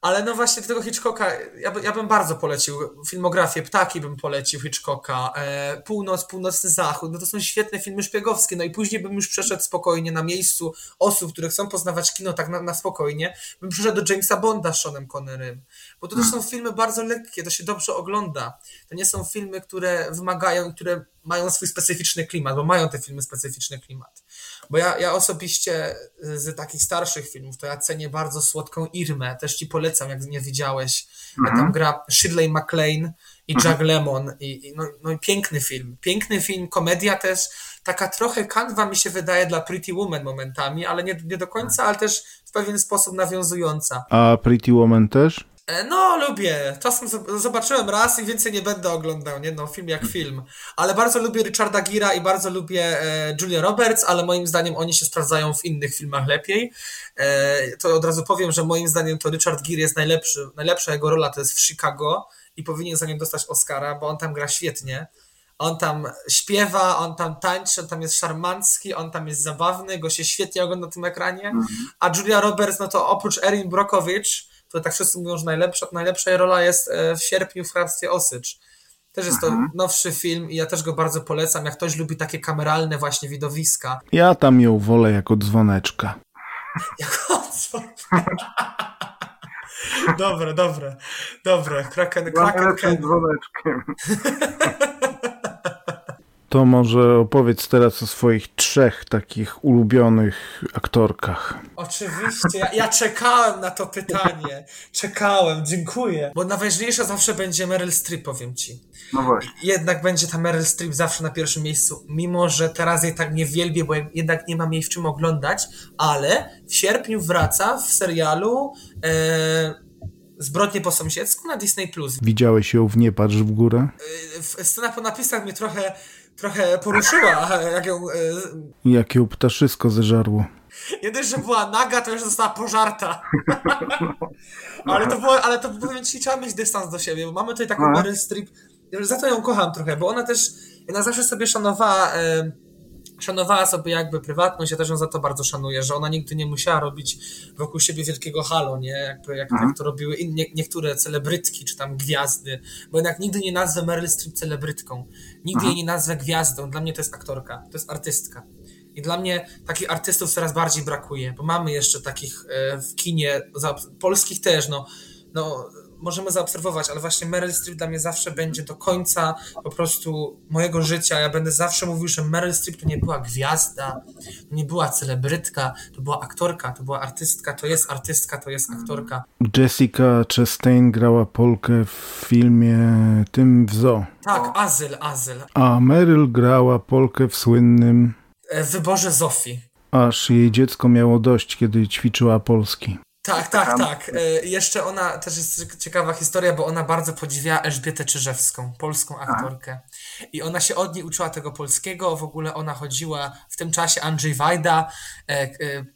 B: Ale no właśnie do tego Hitchcocka, ja, by, ja bym bardzo polecił filmografię, Ptaki bym polecił Hitchcocka, e, Północ, Północny Zachód, no to są świetne filmy szpiegowskie, no i później bym już przeszedł spokojnie na miejscu osób, które chcą poznawać kino tak na, na spokojnie, bym przeszedł do Jamesa Bonda z Seanem Connerym, bo to też są filmy bardzo lekkie, to się dobrze ogląda. To nie są filmy, które wymagają, które mają swój specyficzny klimat, bo mają te filmy specyficzny klimat. Bo ja, ja osobiście z takich starszych filmów, to ja cenię bardzo Słodką Irmę, też ci polecam, jak nie widziałeś. Mhm. Tam gra Shirley MacLaine i mhm. Jack Lemmon i, i, no, no i piękny film. Piękny film, komedia też, taka trochę kanwa mi się wydaje dla Pretty Woman momentami, ale nie, nie do końca, ale też w pewien sposób nawiązująca.
A: A Pretty Woman też?
B: E, no, lubię. Czasem zobaczyłem raz i więcej nie będę oglądał, nie? No, film jak film. Ale bardzo lubię Richarda Gira i bardzo lubię e, Julia Roberts, ale moim zdaniem oni się sprawdzają w innych filmach lepiej. E, to od razu powiem, że moim zdaniem to Richard Gere jest najlepszy. Najlepsza jego rola to jest w Chicago i powinien za nią dostać Oscara, bo on tam gra świetnie. On tam śpiewa, on tam tańczy, on tam jest szarmancki, on tam jest zabawny, go się świetnie ogląda na tym ekranie. Mhm. A Julia Roberts, no to oprócz Erin Brockovich, to tak wszyscy mówią, że najlepsza, najlepsza rola jest e, w sierpniu w hrabstwie Osycz. Też jest to mhm. nowszy film i ja też go bardzo polecam, jak ktoś lubi takie kameralne właśnie widowiska.
A: Ja tam ją wolę jako dzwoneczka.
B: jako dzwoneczka. dobre, dobre, dobre. Kraken,
C: Kraken, Kraken. dzwoneczkiem.
A: To może opowiedz teraz o swoich trzech takich ulubionych aktorkach.
B: Oczywiście, ja, ja, czekałem na to pytanie. Czekałem, dziękuję. Bo najważniejsza zawsze będzie Meryl Streep, powiem ci.
C: No właśnie.
B: Jednak będzie ta Meryl Streep zawsze na pierwszym miejscu, mimo że teraz jej tak nie wielbię, bo jednak nie mam jej w czym oglądać, ale w sierpniu wraca w serialu e, Zbrodnie po sąsiedzku na Disney+. Plus.
A: Widziałeś ją w Nie patrz w górę?
B: E, scena po napisach mnie trochę trochę poruszyła, jak ją... E,
A: jak ją ptaszysko zeżarło.
B: Nie dość, że była naga, to już została pożarta. ale to było, ale to powiem ci, trzeba mieć dystans do siebie, bo mamy tutaj taką Meryl Streep, za to ją kocham trochę, bo ona też, ona zawsze sobie szanowała... E, szanowała sobie jakby prywatność, ja też ją za to bardzo szanuję, że ona nigdy nie musiała robić wokół siebie wielkiego halo, nie? Jakby, jak, mhm. jak to robiły inne, niektóre celebrytki, czy tam gwiazdy, bo jednak nigdy nie nazwę Meryl Streep celebrytką, nigdy mhm. jej nie nazwę gwiazdą, dla mnie to jest aktorka, to jest artystka. I dla mnie takich artystów coraz bardziej brakuje, bo mamy jeszcze takich e, w kinie, polskich też, no, no możemy zaobserwować, ale właśnie Meryl Streep dla mnie zawsze będzie do końca po prostu mojego życia. Ja będę zawsze mówił, że Meryl Streep to nie była gwiazda, to nie była celebrytka, to była aktorka, to była artystka, to jest artystka, to jest aktorka.
A: Jessica Chastain grała Polkę w filmie tym w Zoo.
B: Tak, Azyl, Azyl.
A: A Meryl grała Polkę w słynnym...
B: E, wyborze Zofii.
A: Aż jej dziecko miało dość, kiedy ćwiczyła polski.
B: Tak, tak, tak. E, jeszcze ona, też jest ciekawa historia, bo ona bardzo podziwia Elżbietę Czyżewską, polską aktorkę. I ona się od niej uczyła tego polskiego, w ogóle ona chodziła, w tym czasie Andrzej Wajda e, e,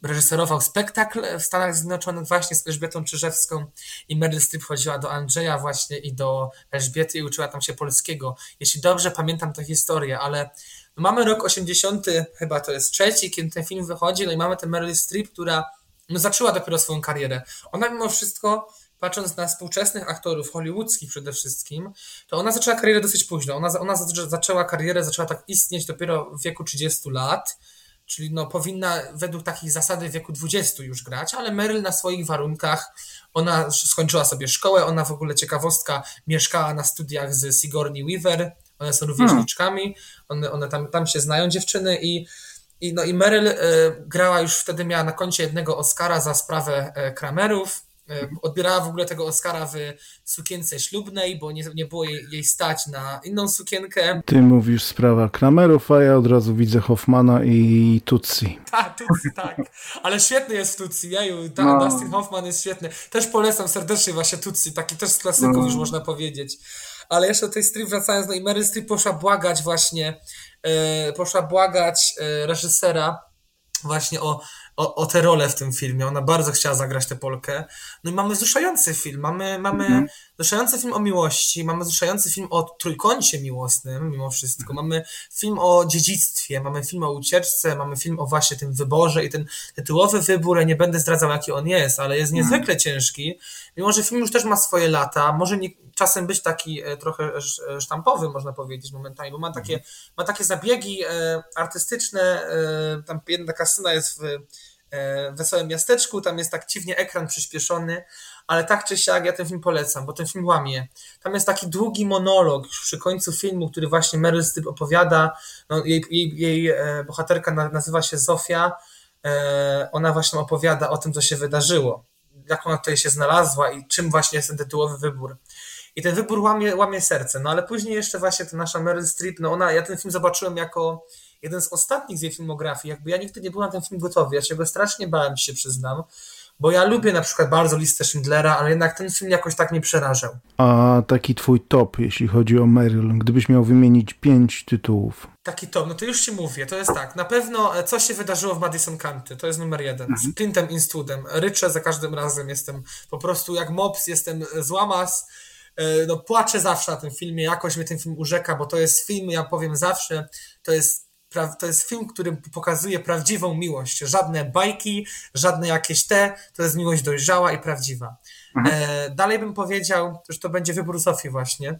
B: reżyserował spektakl w Stanach Zjednoczonych właśnie z Elżbietą Czyżewską i Meryl Streep chodziła do Andrzeja właśnie i do Elżbiety i uczyła tam się polskiego. Jeśli dobrze pamiętam tę historię, ale mamy rok 80, chyba to jest trzeci, kiedy ten film wychodzi, no i mamy tę Meryl Streep, która no zaczęła dopiero swoją karierę. Ona mimo wszystko, patrząc na współczesnych aktorów hollywoodzkich przede wszystkim, to ona zaczęła karierę dosyć późno. Ona, ona zaczęła karierę, zaczęła tak istnieć dopiero w wieku 30 lat, czyli no powinna według takich zasady w wieku 20 już grać, ale Meryl na swoich warunkach, ona skończyła sobie szkołę, ona w ogóle ciekawostka mieszkała na studiach z Sigourney Weaver, one są rówieśniczkami, one, one tam, tam się znają dziewczyny i i, no i Meryl y, grała już wtedy, miała na koncie jednego Oscara za sprawę y, Kramerów. Y, odbierała w ogóle tego Oscara w sukience ślubnej, bo nie, nie było jej, jej stać na inną sukienkę.
A: Ty mówisz sprawa Kramerów, a ja od razu widzę Hoffmana i Tutsi.
B: Tak, Tutsi, tak. Ale świetny jest Tutsi, jeju, ta, no. Dustin Hoffman jest świetny. Też polecam serdecznie właśnie Tutsi, taki też z klasyków no. już można powiedzieć. Ale jeszcze do tej strip wracając, no i Meryl Streep poszła błagać właśnie E, poszła błagać e, reżysera właśnie o, o, o tę rolę w tym filmie. Ona bardzo chciała zagrać tę Polkę. No i mamy wzruszający film. Mamy, mamy mhm. Wzruszający film o miłości, mamy wzruszający film o trójkącie miłosnym, mimo wszystko. Mamy film o dziedzictwie, mamy film o ucieczce, mamy film o właśnie tym wyborze i ten tytułowy wybór, ja nie będę zdradzał, jaki on jest, ale jest mhm. niezwykle ciężki. Mimo, że film już też ma swoje lata, może nie, czasem być taki e, trochę e, sztampowy, można powiedzieć momentami, bo ma takie, mhm. ma takie zabiegi e, artystyczne, tam jedna taka scena jest w Wesołym Miasteczku, tam jest tak dziwnie ekran przyspieszony, ale tak czy siak ja ten film polecam, bo ten film łamie. Tam jest taki długi monolog przy końcu filmu, który właśnie Meryl Streep opowiada, no, jej, jej, jej bohaterka nazywa się Zofia, ona właśnie opowiada o tym, co się wydarzyło, jak ona tutaj się znalazła i czym właśnie jest ten tytułowy wybór. I ten wybór łamie, łamie serce. No ale później jeszcze właśnie ta nasza Meryl Streep, no ona, ja ten film zobaczyłem jako jeden z ostatnich z jej filmografii. Jakby ja nigdy nie byłem na ten film gotowy. Ja się go strasznie bałem, się przyznam. Bo ja lubię na przykład bardzo listę Schindlera, ale jednak ten film jakoś tak mnie przerażał.
A: A taki twój top, jeśli chodzi o Meryl, gdybyś miał wymienić pięć tytułów.
B: Taki top, no to już ci mówię, to jest tak. Na pewno e, co się wydarzyło w Madison County, to jest numer jeden. Mhm. Z Clintem Eastwoodem. Ryczę za każdym razem, jestem po prostu jak mops, jestem złamas E, no, płaczę zawsze na tym filmie, jakoś mnie ten film urzeka, bo to jest film, ja powiem zawsze, to jest, to jest film, który pokazuje prawdziwą miłość. Żadne bajki, żadne jakieś te, to jest miłość dojrzała i prawdziwa. Mhm. E, dalej bym powiedział, że to będzie wybór Sofii właśnie,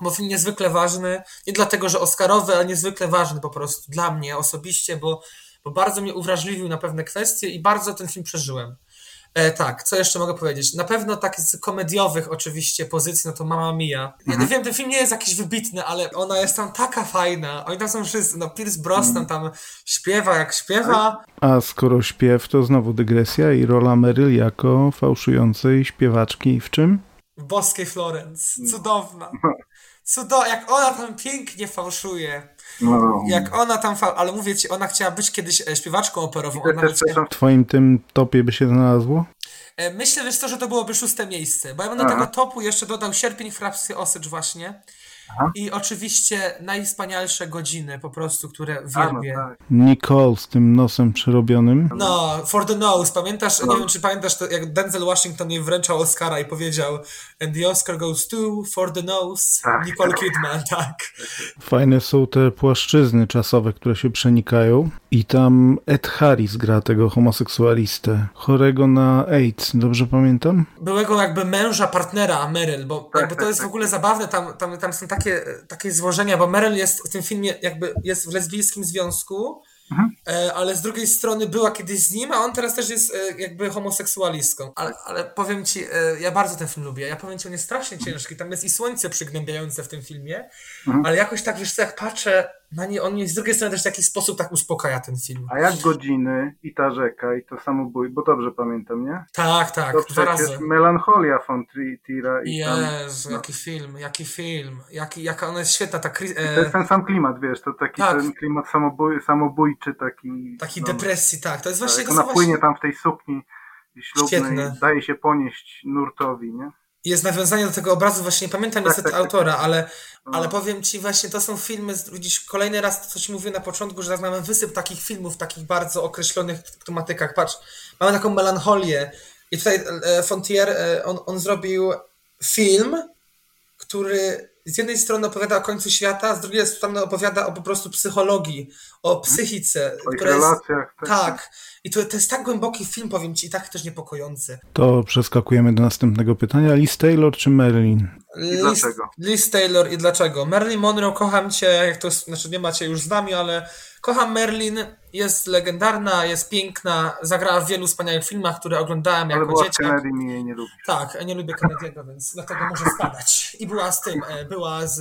B: bo film niezwykle ważny, nie dlatego, że Oscarowy, ale niezwykle ważny po prostu dla mnie osobiście, bo, bo bardzo mnie uwrażliwił na pewne kwestie i bardzo ten film przeżyłem. E, tak, co jeszcze mogę powiedzieć? Na pewno tak z komediowych oczywiście pozycji, no to Mama Mia. Ja mhm. wiem, ten film nie jest jakiś wybitny, ale ona jest tam taka fajna. Oni tam są wszyscy, no Pierce Brosnan mhm. tam śpiewa jak śpiewa.
A: A skoro śpiew, to znowu dygresja i rola Meryl jako fałszującej śpiewaczki w czym?
B: W Boskiej Florence. Cudowna. Cudo, jak ona tam pięknie fałszuje. No. Jak ona tam, fa... ale mówię ci, ona chciała być kiedyś e, śpiewaczką operową. Ona
A: też, W twoim tym topie by się znalazło?
B: E, myślę, wiesz to, że to byłoby szóste miejsce, bo ja bym do tego topu jeszcze dodał Sierpień Frapsy Osycz właśnie. Aha. I oczywiście najwspanialsze godziny po prostu, które wielbię. no tak.
A: Nicole z tym nosem przerobionym.
B: No, For the Nose. Pamiętasz, no. nie wiem czy pamiętasz, to jak Denzel Washington jej wręczał Oscara i powiedział And the Oscar goes to For the Nose tak. Nicole Kidman, tak.
A: Fajne są te płaszczyzny czasowe, które się przenikają i tam Ed Harris gra tego homoseksualistę, chorego na AIDS, dobrze pamiętam?
B: Byłego jakby męża, partnera Meryl, bo tak, jakby to tak, jest w ogóle zabawne, tam, tam, tam są takie, takie złożenia, bo Meryl jest w tym filmie jakby jest w lesbijskim związku, mhm. E, ale z drugiej strony była kiedyś z nim, a on teraz też jest e, jakby homoseksualistką. Ale, ale powiem ci, e, ja bardzo ten film lubię. Ja powiem ci, on jest strasznie ciężki. Tam jest i słońce przygnębiające w tym filmie, mhm. ale jakoś tak, wiesz co, jak patrzę na nie, on mnie z drugiej strony też w jakiś sposób tak uspokaja ten film.
C: A jak godziny i ta rzeka i to samobój, bo dobrze pamiętam, nie?
B: Tak, tak, to dwa razy.
C: Melancholia von Tira.
B: I Jezu, tam... jaki film, jaki film, jaki, jaka ona jest świetna, ta...
C: E... To jest ten sam klimat, wiesz, to taki tak. ten klimat samobój, samobójczy, taki...
B: Taki no, depresji, tak, to jest właśnie...
C: Tak, ona płynie właśnie... tam w tej sukni ślubnej, Świetne. daje się ponieść nurtowi, nie?
B: Jest nawiązanie do tego obrazu, właśnie nie pamiętam niestety autora, ale, no. ale powiem ci właśnie, to są filmy, widzisz, kolejny raz to, co ci mówiłem na początku, że mamy wysyp takich filmów, takich bardzo określonych tematykach. Patrz, mamy taką melancholię i tutaj e, Fontier, e, on, on zrobił film, który z jednej strony opowiada o końcu świata, z drugiej strony opowiada o po prostu psychologii, o psychice.
C: O która relacjach.
B: Jest, tak. I to, to jest tak głęboki film, powiem ci, i tak też niepokojący.
A: To przeskakujemy do następnego pytania. Liz Taylor czy Marilyn?
C: I dlaczego?
B: Liz Taylor i dlaczego? Marilyn Monroe, kocham cię, jak to jest, znaczy nie macie już z nami, ale kocham Merlin, jest legendarna, jest piękna, zagrała w wielu wspaniałych filmach, które oglądałem jako
C: ale dzieciak. Kennedy mi jej nie lubi.
B: Tak, ja nie lubię Kennedy'ego, więc dlatego może spadać. I była z tym, e, była z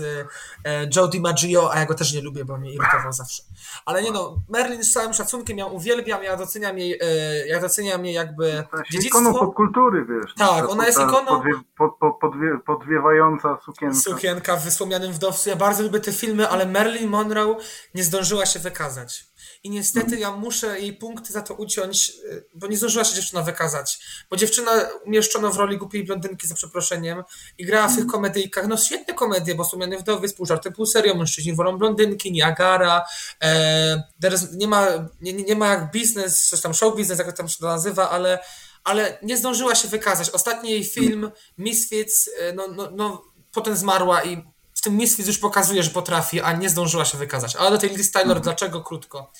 B: e, Joe DiMaggio, a ja go też nie lubię, bo mnie irytował zawsze. Ale nie no, Merlin z całym szacunkiem, ja uwielbiam, ja doceniam jej, e, ja doceniam jej jakby
C: no, dziedzictwo. ikoną popkultury, wiesz.
B: Tak, ona jest ikoną...
C: Podwie, pod, pod, podwie, podwiewająca sukienka.
B: Sukienka w Wysłomianym Wdowcu. Ja bardzo lubię te filmy, ale Marilyn Monroe nie zdążyła się wykazać. I niestety ja muszę jej punkty za to uciąć, y, bo nie zdążyła się dziewczyna wykazać. Bo dziewczyna umieszczono w roli głupiej blondynki, za przeproszeniem, i grała w tych komedyjkach. No świetne komedie, bo Słomiany Wdowy, pół żarty, pół serio, mężczyźni wolą blondynki, Niagara, e, nie, ma, nie, nie ma jak biznes, coś tam show biznes, jak tam się to nazywa, ale, ale nie zdążyła się wykazać. Ostatni jej film, Misfits, e, no, no, no potem zmarła i w tym Misfits już pokazuje, że potrafi, a nie zdążyła się wykazać. Ale do tej Liz Taylor, mhm. dlaczego krótko?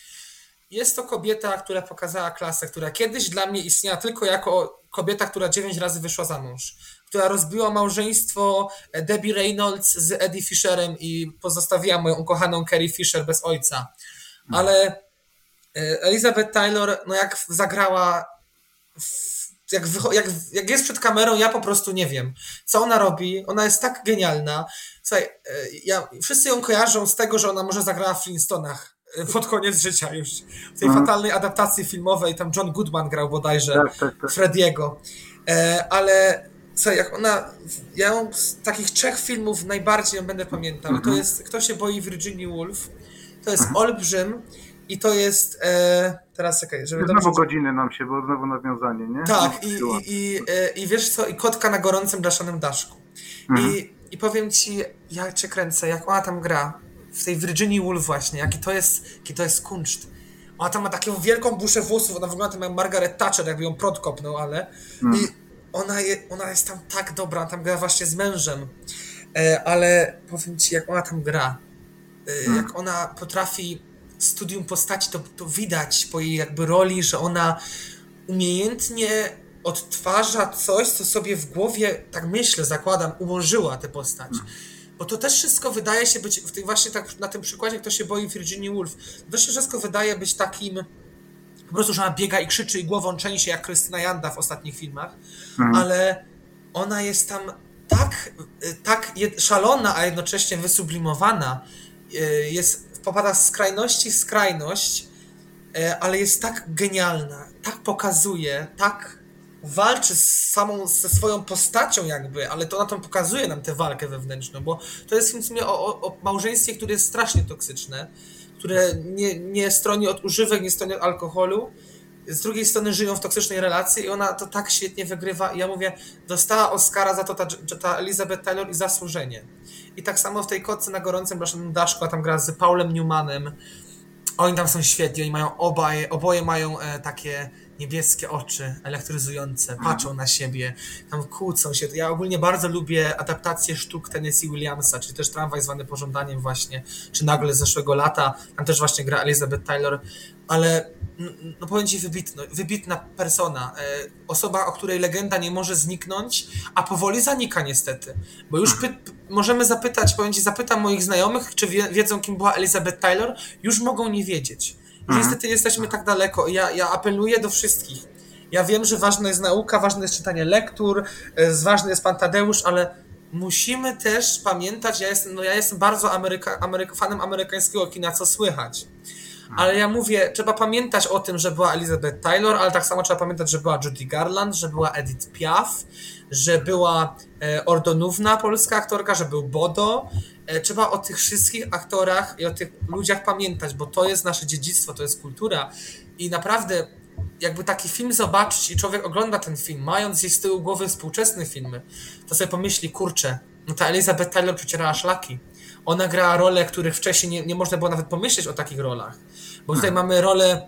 B: Jest to kobieta, która pokazała klasę, która kiedyś dla mnie istniała tylko jako kobieta, która dziewięć razy wyszła za mąż, która rozbiła małżeństwo Debbie Reynolds z Eddie Fisherem i pozostawiła moją ukochaną Carrie Fisher bez ojca. Ale e, Elizabeth Taylor, no jak zagrała, jak, jak, jak jest przed kamerą, ja po prostu nie wiem, co ona robi. Ona jest tak genialna. Słuchaj, e, ja, wszyscy ją kojarzą z tego, że ona może zagrała w Flintstonach pod koniec życia już. W tej mhm. fatalnej adaptacji filmowej tam John Goodman grał bodajże tak, tak, tak. Frediego. E, ale co, jak ona, ja ją z takich trzech filmów najbardziej ją będę pamiętał. Mhm. To jest Kto się boi Virginia Woolf, to jest mhm. Olbrzym i to jest, e, teraz czekaj, żeby
C: Znowu dobrze... godziny nam się, bo znowu nawiązanie, nie?
B: Tak, i, i, i, e, i wiesz co, i Kotka na gorącym blaszanym daszku. Mhm. I, I powiem ci, ja cię kręcę, jak ona tam gra, w tej Virginia Woolf właśnie, jaki to jest, jaki to jest kunszt. Ona tam ma taką wielką buszę włosów, ona wygląda jak Margaret Thatcher, jakby ją prot kopnął, ale mm. i ona, je, ona jest tam tak dobra, tam gra właśnie z mężem, e, ale powiem ci, jak ona tam gra, e, mm. jak ona potrafi studium postaci, to, to widać po jej jakby roli, że ona umiejętnie odtwarza coś, co sobie w głowie, tak myślę, zakładam, ułożyła tę postać. Mm. Bo to też wszystko wydaje się być, w tym właśnie tak na tym przykładzie, kto się boi Virginia Woolf, to się wszystko wydaje być takim po prostu, że ona biega i krzyczy i głową częsie jak Krystyna Janda w ostatnich filmach, mhm. ale ona jest tam tak, tak szalona, a jednocześnie wysublimowana, y, jest, popada z skrajności w skrajność, y, ale jest tak genialna, tak pokazuje, tak walczy z samą, ze swoją postacią jakby, ale to na to pokazuje nam tę walkę wewnętrzną, bo to jest sumie o, o, o małżeństwie, które jest strasznie toksyczne, które nie, nie stroni od używek, nie stroni od alkoholu, z drugiej strony żyją w toksycznej relacji i ona to tak świetnie wygrywa. I ja mówię, dostała Oscara za to ta, ta Elizabeth Taylor i zasłużenie. I tak samo w tej kotce na gorącym blaszanym daszku, a tam gra z Paulem Newmanem. Oni tam są świetni, oni mają obaj, oboje mają e, takie niebieskie oczy, elektryzujące, patrzą na siebie, tam kłócą się. Ja ogólnie bardzo lubię adaptacje sztuk Tennessee Williamsa, czy też Tramwaj zwany pożądaniem właśnie, czy Nagle z zeszłego lata, tam też właśnie gra Elizabeth Taylor, ale no powiem Ci wybitno, wybitna persona, e, osoba, o której legenda nie może zniknąć, a powoli zanika niestety, bo już możemy zapytać, powiem Ci, zapytam moich znajomych, czy wie wiedzą, kim była Elizabeth Taylor, już mogą nie wiedzieć. Mhm. Niestety jesteśmy tak daleko. Ja, ja apeluję do wszystkich. Ja wiem, że ważna jest nauka, ważne jest czytanie lektur, e, ważny jest pan Tadeusz, ale musimy też pamiętać, ja jestem, no ja jestem bardzo Ameryka, Ameryka, fanem amerykańskiego kina, co słychać. Ale ja mówię, trzeba pamiętać o tym, że była Elizabeth Taylor, ale tak samo trzeba pamiętać, że była Judy Garland, że była Edith Piaf, że była e, Ordonówna, polska aktorka, że był Bodo. E, trzeba o tych wszystkich aktorach i o tych ludziach pamiętać, bo to jest nasze dziedzictwo, to jest kultura. I naprawdę, jakby taki film zobaczyć i człowiek ogląda ten film, mając gdzieś z tyłu głowy współczesne filmy, to sobie pomyśli, kurczę, no ta Elizabeth Taylor przecierała szlaki. Ona grała role, których wcześniej nie, nie można było nawet pomyśleć o takich rolach. Bo tutaj mamy rolę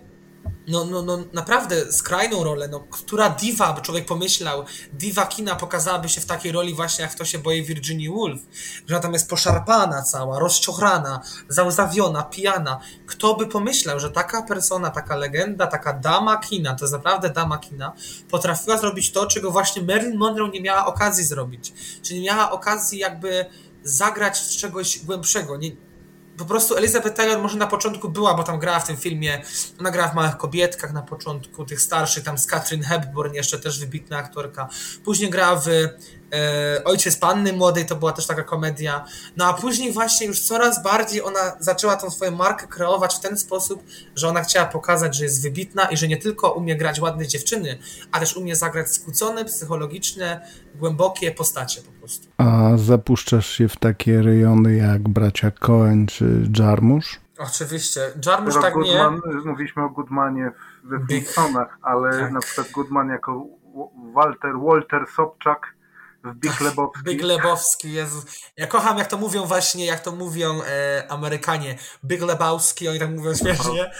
B: no, no, no naprawdę skrajną rolę, no, która diva, by człowiek pomyślał, diva kina pokazałaby się w takiej roli właśnie jak to się boi Virginia Woolf, że tam jest poszarpana cała, rozczochrana, załzawiona, pijana. Kto by pomyślał, że taka persona, taka legenda, taka dama kina, to jest naprawdę dama kina, potrafiła zrobić to, czego właśnie Marilyn Monroe nie miała okazji zrobić. Czyli nie miała okazji jakby zagrać z czegoś głębszego. Nie, po prostu Elizabeth Taylor może na początku była, bo tam grała w tym filmie, ona grała w Małych Kobietkach na początku, tych starszych, tam z Katrin Hepburn, jeszcze też wybitna aktorka. Później grała w Ojciec Panny Młodej, to była też taka komedia. No a później właśnie już coraz bardziej ona zaczęła tą swoją markę kreować w ten sposób, że ona chciała pokazać, że jest wybitna i że nie tylko umie grać ładne dziewczyny, a też umie zagrać skłócone, psychologiczne, głębokie postacie po prostu.
A: A zapuszczasz się w takie rejony jak bracia Cohen czy Jarmusz?
B: Oczywiście. Jarmusz tak
C: Goodman, nie... Mówiliśmy o Goodmanie we Simpsonach, ale tak. na przykład Goodman jako Walter, Walter Sobczak Big Lebowski.
B: Big Lebowski, Jezu. Ja kocham, jak to mówią właśnie, jak to mówią e, Amerykanie. Big Lebowski, oni tak mówią śmiesznie.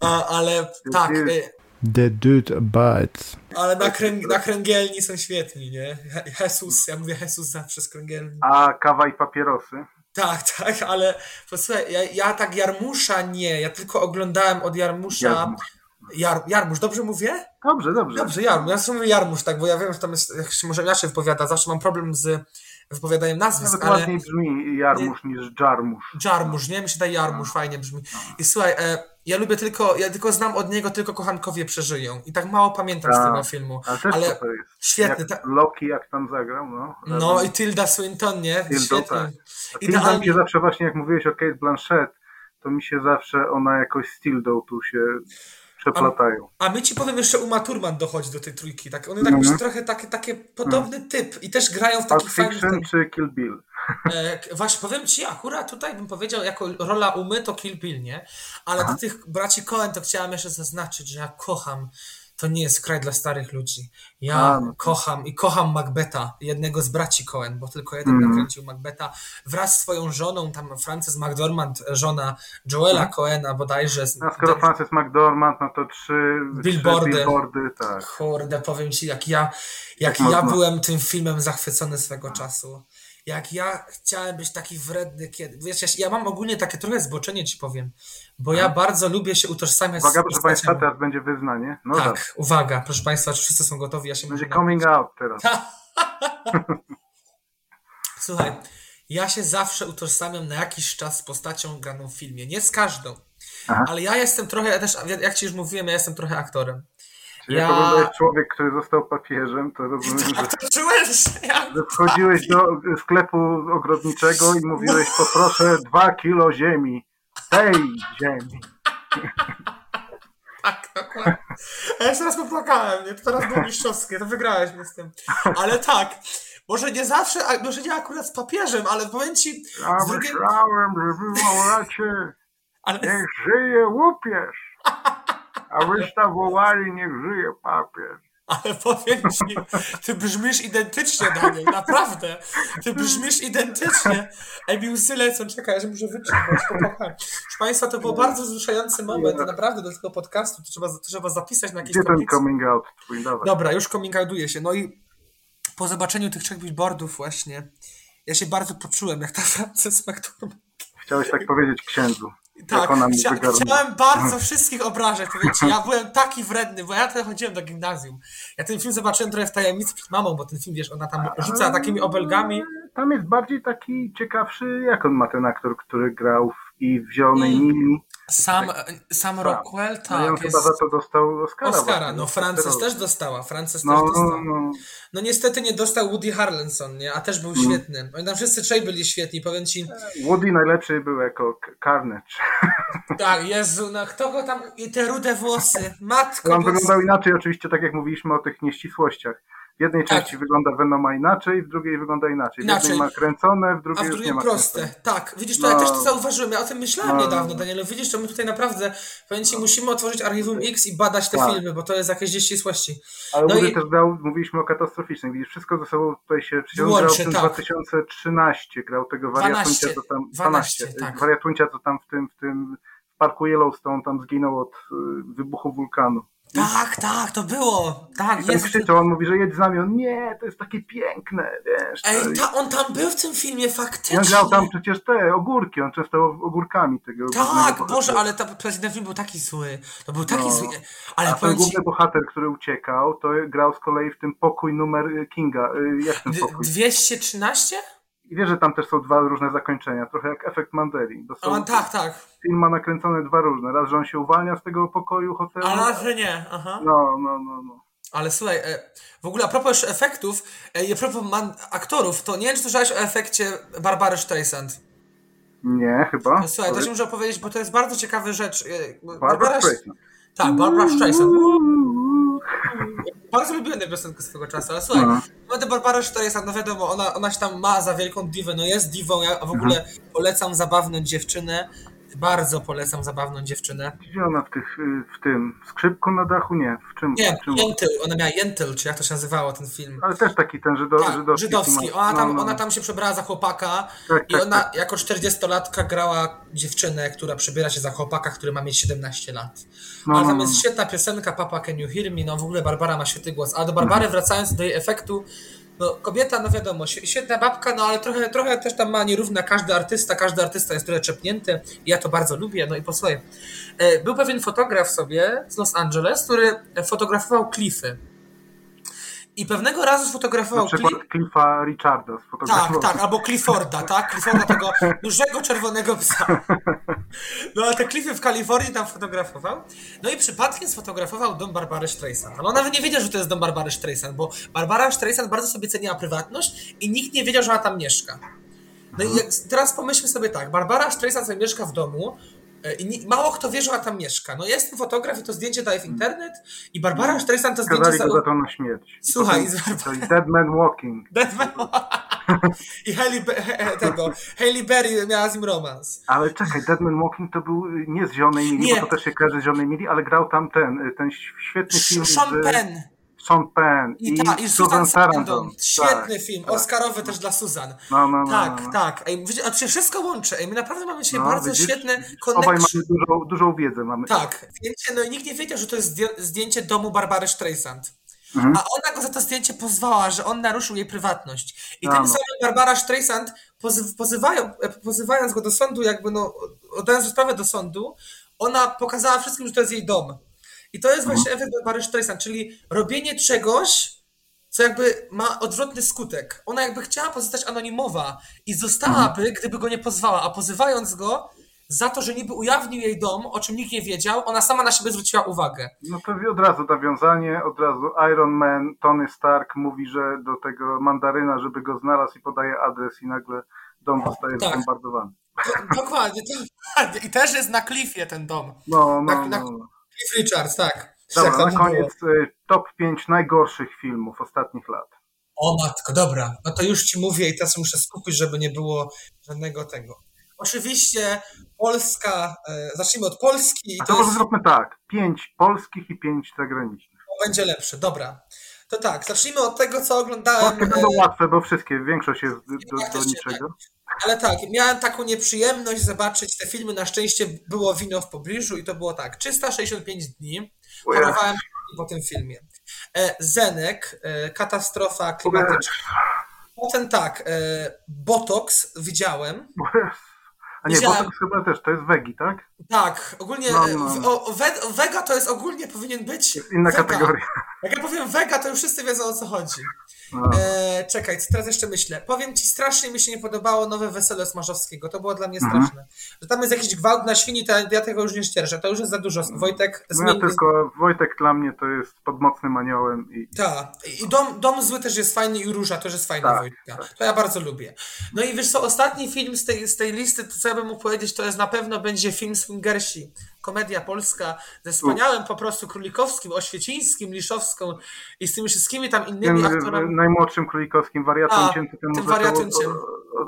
B: A, ale tak. E,
A: The dude abides.
B: Ale na, kręg na kręgielni są świetni, nie? Jesus, ja mówię Jesus zawsze z kręgielni.
C: A kawa i papierosy?
B: Tak, tak, ale posłuchaj, ja, ja tak Jarmusza nie, ja tylko oglądałem od Jarmusza... Jarmusz. Jar, Jarmusz, dobrze mówię?
C: Dobrze, dobrze.
B: Dobrze, Jarmusz. Ja zawsze mówię Jarmusz, tak, bo ja wiem, że tam jest, jak się może inaczej wypowiada, zawsze mam problem z wypowiadaniem nazwisk,
C: Nawet ale... ładniej brzmi Jarmusz nie, niż Jarmusz.
B: Jarmusz, nie? Mi się daje Jarmusz, no. fajnie brzmi. No. I słuchaj, e, ja lubię tylko, ja tylko znam od niego tylko Kochankowie przeżyją i tak mało pamiętam z tak. tego filmu. Ale, też ale to jest. świetny.
C: Jak Loki jak tam zagrał, no.
B: No i Tilda Swinton, nie? Tilda, świetnie. Tak.
C: Tilda mi się zawsze właśnie, jak mówiłeś o Kate Blanchett, to mi się zawsze ona jakoś z Tildą tu się przeplatają.
B: A, a my ci powiem jeszcze Uma Thurman dochodzi do tej trójki. Tak, one tak mm -hmm. trochę takie, takie podobny mm. typ i też grają w takich
C: fajnych... Fiction czy Kill Bill?
B: E, właśnie, powiem ci, akurat tutaj bym powiedział, jako rola Umy to Kill Bill, nie? Ale Aha. do tych braci Cohen to chciałem jeszcze zaznaczyć, że ja kocham to nie jest kraj dla starych ludzi. Ja A, no. kocham i kocham Macbeta, jednego z braci Cohen, bo tylko jeden mm. nakręcił Macbeta, wraz z swoją żoną, tam Frances McDormand, żona Joela mm. Cohena bodajże.
C: A skoro te... Frances McDormand, no to trzy
B: billboardy.
C: Trzy billboardy tak.
B: Kurde, powiem ci, jak ja, jak, jak ja byłem tym filmem zachwycony swego czasu jak ja chciałem być taki wredny kiedy. Wiesz, ja, ja mam ogólnie takie trochę zboczenie, ci powiem, bo ja bardzo lubię się utożsamiać
C: uwaga, z Uwaga, proszę Państwa, teraz będzie wyznanie. No
B: tak, tak, uwaga, proszę Państwa, czy wszyscy są gotowi? Ja się
C: będzie coming out teraz.
B: Słuchaj, ja się zawsze utożsamiam na jakiś czas z postacią graną w filmie. Nie z każdą. Aha. ale ja jestem trochę, ja też, jak ci już mówiłem, ja jestem trochę aktorem.
C: Czyli ja... jako że człowiek, który został papieżem, to rozumiem,
B: że,
C: że wchodziłeś do sklepu ogrodniczego i mówiłeś, poproszę dwa kilo ziemi, tej ziemi.
B: Tak, dokładnie. Ja jeszcze raz popłakałem, nie? To teraz było mistrzowskie, to wygrałeś mnie z tym. Ale tak, może nie zawsze, może nie akurat z papieżem, ale powiem ci...
C: Ja z myślałem, że wy ale... niech żyje łupież. A wyście wołali, niech żyje papież.
B: Ale powiem ci, ty brzmisz identycznie, Daniel, naprawdę. Ty brzmisz identycznie. Łzy lecą, czekaj, że muszę wyczytać, popłakałem. Proszę Państwa, to był bardzo wzruszający moment, naprawdę, do tego podcastu, to trzeba, to trzeba zapisać na jakiś
C: Gdzie ten coming out twój.
B: Dobra, już coming outuje się. No i po zobaczeniu tych trzech billboardów właśnie, ja się bardzo poczułem, jak ta Frances McDormand.
C: Chciałeś tak powiedzieć księdzu.
B: Tak, chcia, chciałem bardzo wszystkich obrażać. Ja byłem taki wredny, bo ja tutaj chodziłem do gimnazjum. Ja ten film zobaczyłem trochę w tajemnicy przed mamą, bo ten film, wiesz, ona tam rzuca takimi obelgami.
C: Tam jest bardziej taki ciekawszy, jak on ma ten aktor, który grał w, i w Zielonej mm.
B: Sam, tak. Sam tak. Rockwell, tak. No
C: i on jest... chyba za to dostał Oscara.
B: Oscara, no Frances też dostała. Frances no, też dostała. No. no niestety nie dostał Woody Harrelson, nie? A też był mm. świetny. Oni tam wszyscy trzej byli świetni, powiem ci.
C: Woody najlepszy był jako Carnage.
B: Tak, Jezu, no kto go tam... I te rude włosy, matko.
C: On wyglądał inaczej oczywiście, tak jak mówiliśmy o tych nieścisłościach. W jednej tak. części wygląda Venoma inaczej, w drugiej wygląda inaczej. inaczej. W jednej ma kręcone, w drugiej,
B: A w drugiej proste. Tak, widzisz, to no. ja też to zauważyłem. Ja o tym myślałem no. niedawno, Danielu. Widzisz, to my tutaj naprawdę, powiem Ci, musimy otworzyć Archiwum X i badać te tak. filmy, bo to jest jakieś ścisłości.
C: Ale no i... też grał, mówiliśmy o katastroficznym. Widzisz, wszystko ze sobą tutaj się tym tak. 2013, grał tego wariatuncia, co tam... 12, 12 tak. Wariatuncia, co tam w tym, w tym parku Yellowstone tam zginął od y, wybuchu wulkanu.
B: Tak, tak, to było. Tak,
C: I jest. Krzyczał, on mówi, że jedź z nami. On, nie, to jest takie piękne, wiesz.
B: Ej, ta, on tam był w tym filmie faktycznie.
C: on grał tam przecież te ogórki, on często ogórkami tego.
B: Tak, Boże, ale ta, ten film był taki zły. To był taki no. zły. Ale
C: A ten główny bohater, który uciekał, to grał z kolei w tym pokój numer Kinga. Y, jak ten pokój?
B: 213?
C: I wiesz, że tam też są dwa różne zakończenia, trochę jak efekt Mandeli.
B: Są, tak, tak.
C: Film ma nakręcone dwa różne. Raz, że on się uwalnia z tego pokoju hotelu.
B: A raz, że nie. Aha.
C: No, no, no, no.
B: Ale słuchaj, e, w ogóle a propos efektów e, i a propos aktorów, to nie wiem, czy słyszałeś o efekcie Barbary Streisand.
C: Nie, chyba.
B: Słuchaj, to się muszę opowiedzieć, bo to jest bardzo ciekawa rzecz. E, Barbara Streisand. Tak, Barbara Streisand. Bardzo lubiłem tę piosenkę swego czasu, ale słuchaj, no. no Barbara Streisand, no wiadomo, ona, ona się tam ma za wielką diwę, no jest diwą, ja w ogóle mhm. polecam zabawną dziewczynę, bardzo polecam zabawną dziewczynę.
C: Gdzie ona w, tych, w tym skrzypku na dachu? Nie, w czym?
B: Nie,
C: w czym?
B: Jentyl, ona miała Jentyl, czy jak to się nazywało ten film.
C: Ale też taki ten żydo, tak, żydowski.
B: żydowski. Ona, tam, no, no. ona tam się przebrała za chłopaka tak, i tak, ona tak. jako 40-latka grała dziewczynę, która przebiera się za chłopaka, który ma mieć 17 lat. No, Ale tam no, jest no. świetna piosenka Papa Can You Hear Me, no w ogóle Barbara ma świetny głos. A do Barbary mhm. wracając do jej efektu, no kobieta, no wiadomo, świetna babka, no ale trochę, trochę też tam ma nierówna każdy artysta, każdy artysta jest trochę czepnięty ja to bardzo lubię, no i posłuchaj. E, był pewien fotograf sobie z Los Angeles, który fotografował klify. I pewnego razu sfotografował...
C: Na przykład Cliffa Richarda
B: Tak, tak, albo Clifforda, tak? Clifforda tego dużego czerwonego psa. No ale te klify w Kalifornii tam fotografował. No i przypadkiem sfotografował dom Barbary Streisand. Ale on nawet nie wiedział, że to jest dom Barbary Streisand, bo Barbara Streisand bardzo sobie ceniła prywatność i nikt nie wiedział, że ona tam mieszka. No i teraz pomyślmy sobie tak, Barbara Streisand sobie mieszka w domu, E, I mało kto wie, że ona tam mieszka. No jest ten fotograf i to zdjęcie daje w internet i Barbara. Streisand to zdjęcie...
C: Skazali go za to na śmierć.
B: Słuchaj...
C: To jest Dead Man Walking.
B: Dead Man I Hailey, tego, Hailey Berry miała z nim romans.
C: Ale czekaj, Dead Man Walking to był nie z Zielonej Mili, nie. bo to też się kojarzy z Zielonej Mili, ale grał tam ten, ten świetny film
B: Sean
C: z...
B: Penn.
C: Sean Penn i,
B: i, ta, i Susan Sarandon. Świetny tak, film, tak. Oscarowy też dla Susan. No, no, no, tak, no, no. tak. Ej, a to się wszystko łączy. Ej, my naprawdę mamy dzisiaj no, bardzo widzisz? świetne
C: konekcje. Obaj mamy dużą, dużą wiedzę. Mamy.
B: Tak, zdjęcie, no i nikt nie wiedział, że to jest zdjęcie domu Barbary Streisand. Mhm. A ona go za to zdjęcie pozwała, że on naruszył jej prywatność. I tym samym Barbara Streisand, pozywają, pozywając go do sądu, jakby no, oddając sprawę do sądu, ona pokazała wszystkim, że to jest jej dom. I to jest mhm. właśnie efekt Barbary Streisand, czyli robienie czegoś, co jakby ma odwrotny skutek. Ona jakby chciała pozostać anonimowa i zostałaby, mhm. gdyby go nie pozwała, a pozywając go, za to, że niby ujawnił jej dom, o czym nikt nie wiedział, ona sama na siebie zwróciła uwagę.
C: No to od razu nawiązanie, od razu Iron Man, Tony Stark mówi, że do tego mandaryna, żeby go znalazł i podaje adres i nagle dom zostaje tak. zbombardowany.
B: Dokładnie, dokładnie. I też jest na Cliffie ten dom.
C: No, no,
B: na,
C: na
B: no. Cliff Richards, tak.
C: Dobra, na koniec było. Top 5 najgorszych filmów ostatnich lat.
B: O matko, dobra. No to już ci mówię i teraz muszę skupić, żeby nie było żadnego tego. Oczywiście Polska, e, zacznijmy od Polski.
C: A to, to może jest... zróbmy tak, pięć polskich i pięć zagranicznych.
B: To będzie lepsze, dobra. To tak, zacznijmy od tego, co oglądałem.
C: Polskie będą e, łatwe, bo wszystkie, większość jest do, do, niczego.
B: Ale tak, miałem taką nieprzyjemność zobaczyć te filmy. Na szczęście było wino w pobliżu i to było tak. 365 dni. Chorowałem po tym filmie. E, Zenek, katastrofa klimatyczna. Potem tak, Botox widziałem.
C: A nie, Widziałem... Botox chyba też, to jest Wegi, tak?
B: Tak, ogólnie no, no. no. O, we, Vega to jest ogólnie powinien być.
C: Jest inna Vega. kategoria.
B: Jak ja powiem Vega, to już wszyscy wiedzą o co chodzi. E, czekaj, teraz jeszcze myślę. Powiem ci, strasznie mi się nie podobało nowe wesele Smarzowskiego. To było dla mnie mhm. straszne. Że tam jest jakiś gwałt na świni, to ja tego już nie ścierżę. To już jest za dużo. Wojtek
C: no zmieni... ja tylko Wojtek dla mnie to jest pod mocnym aniołem. I...
B: Tak. I dom, dom zły też jest fajny i Róża też jest fajna tak, Wojtka. Tak. To ja bardzo lubię. No i wiesz co, ostatni film z tej, z tej listy, to co ja bym mógł powiedzieć, to jest na pewno będzie film Swingersi komedia polska ze wspaniałym po prostu Królikowskim, Oświecińskim, Liszowską i z tymi wszystkimi tam innymi
C: tym, aktorami. Najmłodszym Królikowskim, wariatem
B: tym, tym wariatunciem.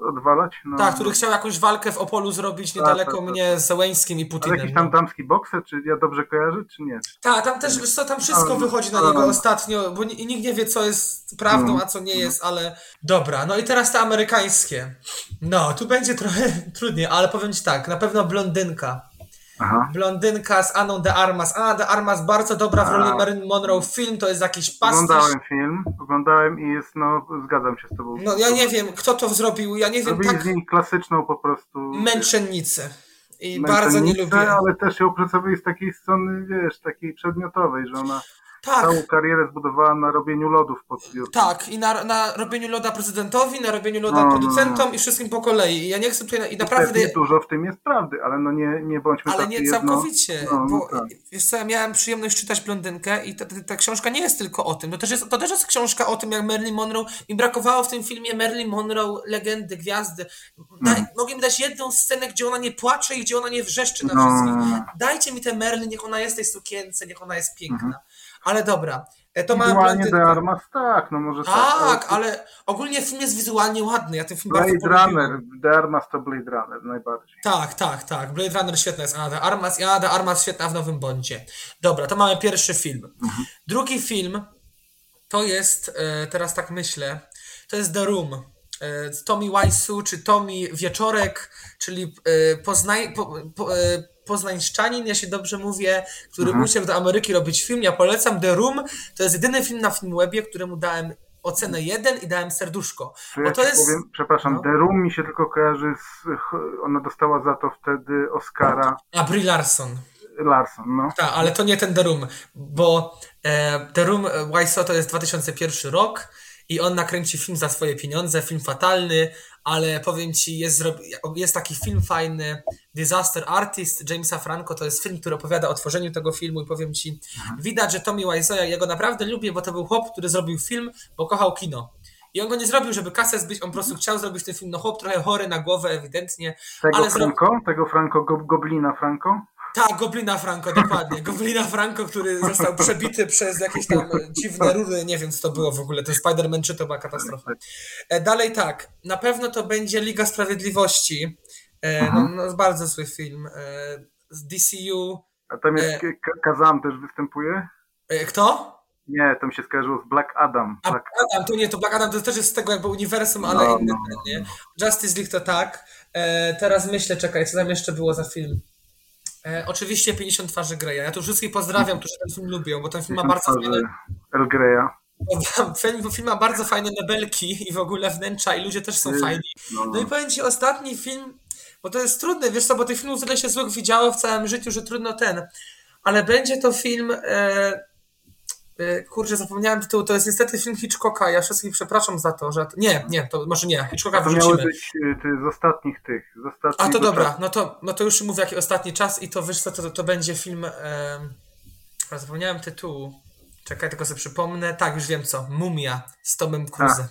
C: odwalać.
B: No. Tak, który chciał jakąś walkę w Opolu zrobić tak, niedaleko tak, tak, mnie z Zełęńskim i Putinem.
C: Ale jakiś tam no. damski bokser, czy ja dobrze kojarzę, czy nie?
B: Tak, tam też, wiesz co, tam wszystko wychodzi na niego ostatnio, bo nikt nie wie, co jest prawdą, no. a co nie jest, ale dobra. No i teraz te amerykańskie. No, tu będzie trochę trudniej, ale powiem ci tak, na pewno blondynka. Aha. Blondynka z Aną de Armas. Anna de Armas bardzo dobra w roli Marilyn Monroe. Film to jest jakiś pastisz.
C: Oglądałem film, oglądałem i jest, no, zgadzam się z tobą.
B: No ja nie wiem, kto to zrobił, ja nie wiem.
C: Zrobili tak... z niej klasyczną po prostu...
B: Męczennicę. I bardzo nie lubię.
C: ale też ją opracowali z takiej strony, wiesz, takiej przedmiotowej, że ona tak. Całą karierę zbudowała na robieniu lodów pod
B: Tak, i na, na robieniu loda prezydentowi, na robieniu loda no, producentom no, no. i wszystkim po kolei. I ja nie chcę tutaj i naprawdę.
C: Dużo w tym jest prawdy, ale no nie, nie bądźmy
B: Ale nie całkowicie. No, bo no tak. wiesz co, ja miałem przyjemność czytać blondynkę i ta, ta, ta, książka nie jest tylko o tym. To też, jest, to też jest książka o tym, jak Marilyn Monroe. Mi brakowało w tym filmie Marilyn Monroe, legendy, gwiazdy. Daj, hmm. Mogli mi dać jedną scenę, gdzie ona nie płacze i gdzie ona nie wrzeszczy na no. wszystkich. Dajcie mi tę Marilyn, niech ona jest w tej sukience, niech ona jest piękna. Mhm. Ale dobra.
C: E, to wizualnie The Armas, tak, no może
B: tak. Tak, ale ogólnie film jest wizualnie ładny. Ja ten film
C: Blade bardzo Runner, The Armas to Blade Runner najbardziej.
B: Tak, tak, tak. Blade Runner świetna jest, a The Armas, ja The Armas świetna w Nowym Bondzie. Dobra, to mamy pierwszy film. Mhm. Drugi film to jest, e, teraz tak myślę, to jest The Room. E, Tommy Wiseau, czy Tommy Wieczorek, czyli poznaj, po, po, poznańszczanin, ja się dobrze mówię, który mhm. uciekł do Ameryki robić film. Ja polecam The Room. To jest jedyny film na Filmwebie, któremu dałem ocenę 1 i dałem serduszko.
C: Ja to jest... Powiem, przepraszam, no. The Room mi się tylko kojarzy z... Ona dostała za to wtedy Oscara.
B: A Brie Larson.
C: Larson, no.
B: Tak, ale to nie ten The Room, bo e, The Room Wiseau to jest 2001 rok i on nakręci film za swoje pieniądze, film fatalny, ale powiem ci, jest, jest taki film fajny, Disaster Artist Jamesa Franco, to jest film, który opowiada o tworzeniu tego filmu i powiem ci, widać, że Tommy Wiseau, ja go naprawdę lubię, bo to był chłop, który zrobił film, bo kochał kino. I on go nie zrobił, żeby kasę zbyć, on po prostu chciał zrobić ten film. No chłop trochę chory na głowę, ewidentnie.
C: Tego ale Franco? Tego Franco, go, Goblina Franco?
B: Tak, Goblina Franco, dokładnie. Goblina Franco, który został przebity przez jakieś tam dziwne rury, nie wiem co to było w ogóle, ten Spider-Man czy to była katastrofa. E, dalej tak, na pewno to będzie Liga Sprawiedliwości, e, no, no bardzo zły film, e, z DCU.
C: A tam jest Kazam też występuje?
B: Kto?
C: Nie, to mi się skojarzyło z Black Adam.
B: Black A Adam, to nie, to Black Adam to też jest z tego jakby uniwersum, ale no, inny, no, nie? No. Justice League to tak. teraz myślę, czekaj, co tam jeszcze było za film? E, oczywiście 50 twarzy Greya. Ja tu wszystkich pozdrawiam, którzy ten film lubią, bo ten film ma bardzo fajne...
C: El Greya.
B: Film, film ma bardzo fajne mebelki i w ogóle wnętrza i ludzie też są fajni. No, no. no i powiem Ci, ostatni film, bo to jest trudne, wiesz co, bo tych filmów tyle się złych widziało w całym życiu, że trudno ten, ale będzie to film... E, Y, kurczę, zapomniałem tytułu, to jest niestety film Hitchcocka, ja wszystkich przepraszam za to, że... Nie, nie, to może nie, Hitchcocka to wrzucimy.
C: To być y, z ostatnich tych, z ostatnich...
B: A to dobra, no to, no to już mówię jaki ostatni czas i to wiesz co, to, to będzie film... E... Zapomniałem tytułu. Czekaj, tylko sobie przypomnę. Tak, już wiem co. Mumia z Tomem Cruise.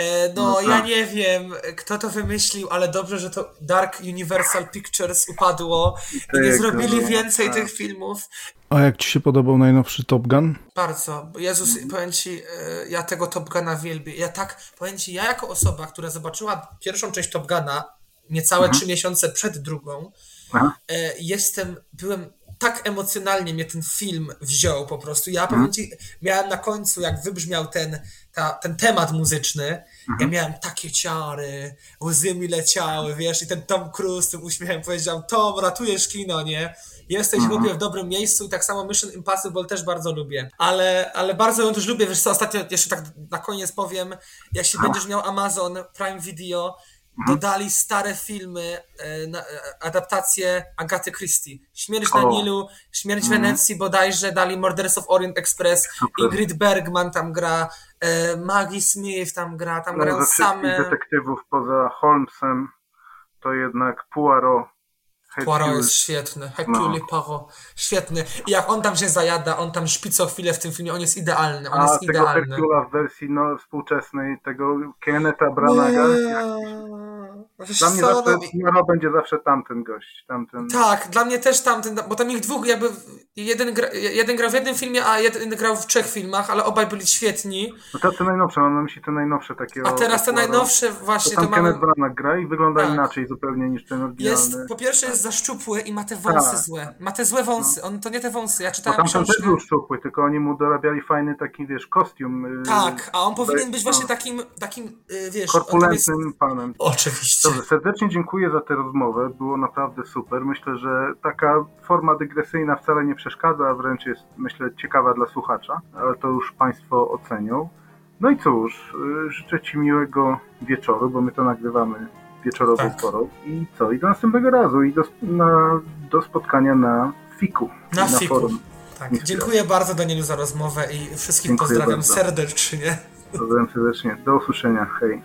B: E, no, no ja tak. nie wiem, kto to wymyślił, ale dobrze, że to Dark Universal Pictures upadło i, nie zrobili więcej tak. tych filmów.
A: A jak ci się podobał najnowszy Top Gun?
B: Bardzo. Jezus, powiem ci, e, ja tego Top Guna wielbię. Ja tak, powiem ci, ja jako osoba, która zobaczyła pierwszą część Top Guna niecałe mhm. trzy miesiące przed drugą, Aha. E, jestem, byłem tak emocjonalnie mnie ten film wziął po prostu. Ja powiem mhm. ci, miałem na końcu, jak wybrzmiał ten, ta, ten temat muzyczny, ja mhm. miałem takie ciary, łzy mi leciały, wiesz, i ten Tom Cruise tym uśmiechem powiedział, Tom, ratujesz kino, nie? Jesteś, mhm. lubię w dobrym miejscu i tak samo Mission Impossible też bardzo lubię. Ale, ale bardzo ją też lubię, wiesz co, ostatnio jeszcze tak na koniec powiem, jeśli będziesz miał Amazon Prime Video. Dodali stare filmy, e, e, adaptacje Agaty Christie. Śmierć na Nilu, Śmierć w mhm. Wenecji bodajże, dali Murders of Orient Express. Ingrid Bergman tam gra, e, Maggie Smith tam gra, tam no, grają same...
C: detektywów poza Holmesem to jednak Poirot
B: Poirot jest świetny, Hercule no. Poirot, świetny. I jak on tam się zajada, on tam śpi co chwilę w tym filmie, on jest idealny, on A, jest
C: tego
B: idealny.
C: Hercula w wersji no, współczesnej, tego Kenneta Branaga. Dla mnie zawsze no... będzie zawsze tamten gość. Tamten...
B: Tak, dla mnie też tamten, bo tam ich dwóch jakby, jeden, gra, jeden grał w jednym filmie, a jeden grał w trzech filmach, ale obaj byli świetni.
C: No to te najnowsze, mam na myśli te najnowsze takie.
B: A teraz te najnowsze właśnie
C: to, tam to mamy... Kenneth Branagh gra i wygląda tak. inaczej zupełnie niż ten oryginalny.
B: Jest, po pierwsze jest za szczupły i ma te wąsy tak. złe. Ma te złe wąsy, no. on to nie te wąsy. Ja czytałem
C: no tam też był szczupły, tylko oni mu dorabiali fajny taki, wiesz, kostium.
B: Y, tak, a on powinien być właśnie no. takim, takim y, wiesz...
C: Korpulentnym jest... panem.
B: Oczywiście.
C: Dobrze, serdecznie dziękuję za tę rozmowę, było naprawdę super. Myślę, że taka forma dygresyjna wcale nie przeszkadza, a wręcz jest, myślę, ciekawa dla słuchacza, ale to już Państwo ocenią. No i cóż, y, życzę Ci miłego wieczoru, bo my to nagrywamy wieczorową tak. porą. I co? I do następnego razu. I do, na, do spotkania na Fiku.
B: Na, na Fiku. Forum. Tak. Dziękuję bardzo Danielu za rozmowę i wszystkich Dziękuję pozdrawiam bardzo. serdecznie.
C: Pozdrawiam serdecznie. Do usłyszenia. Hej.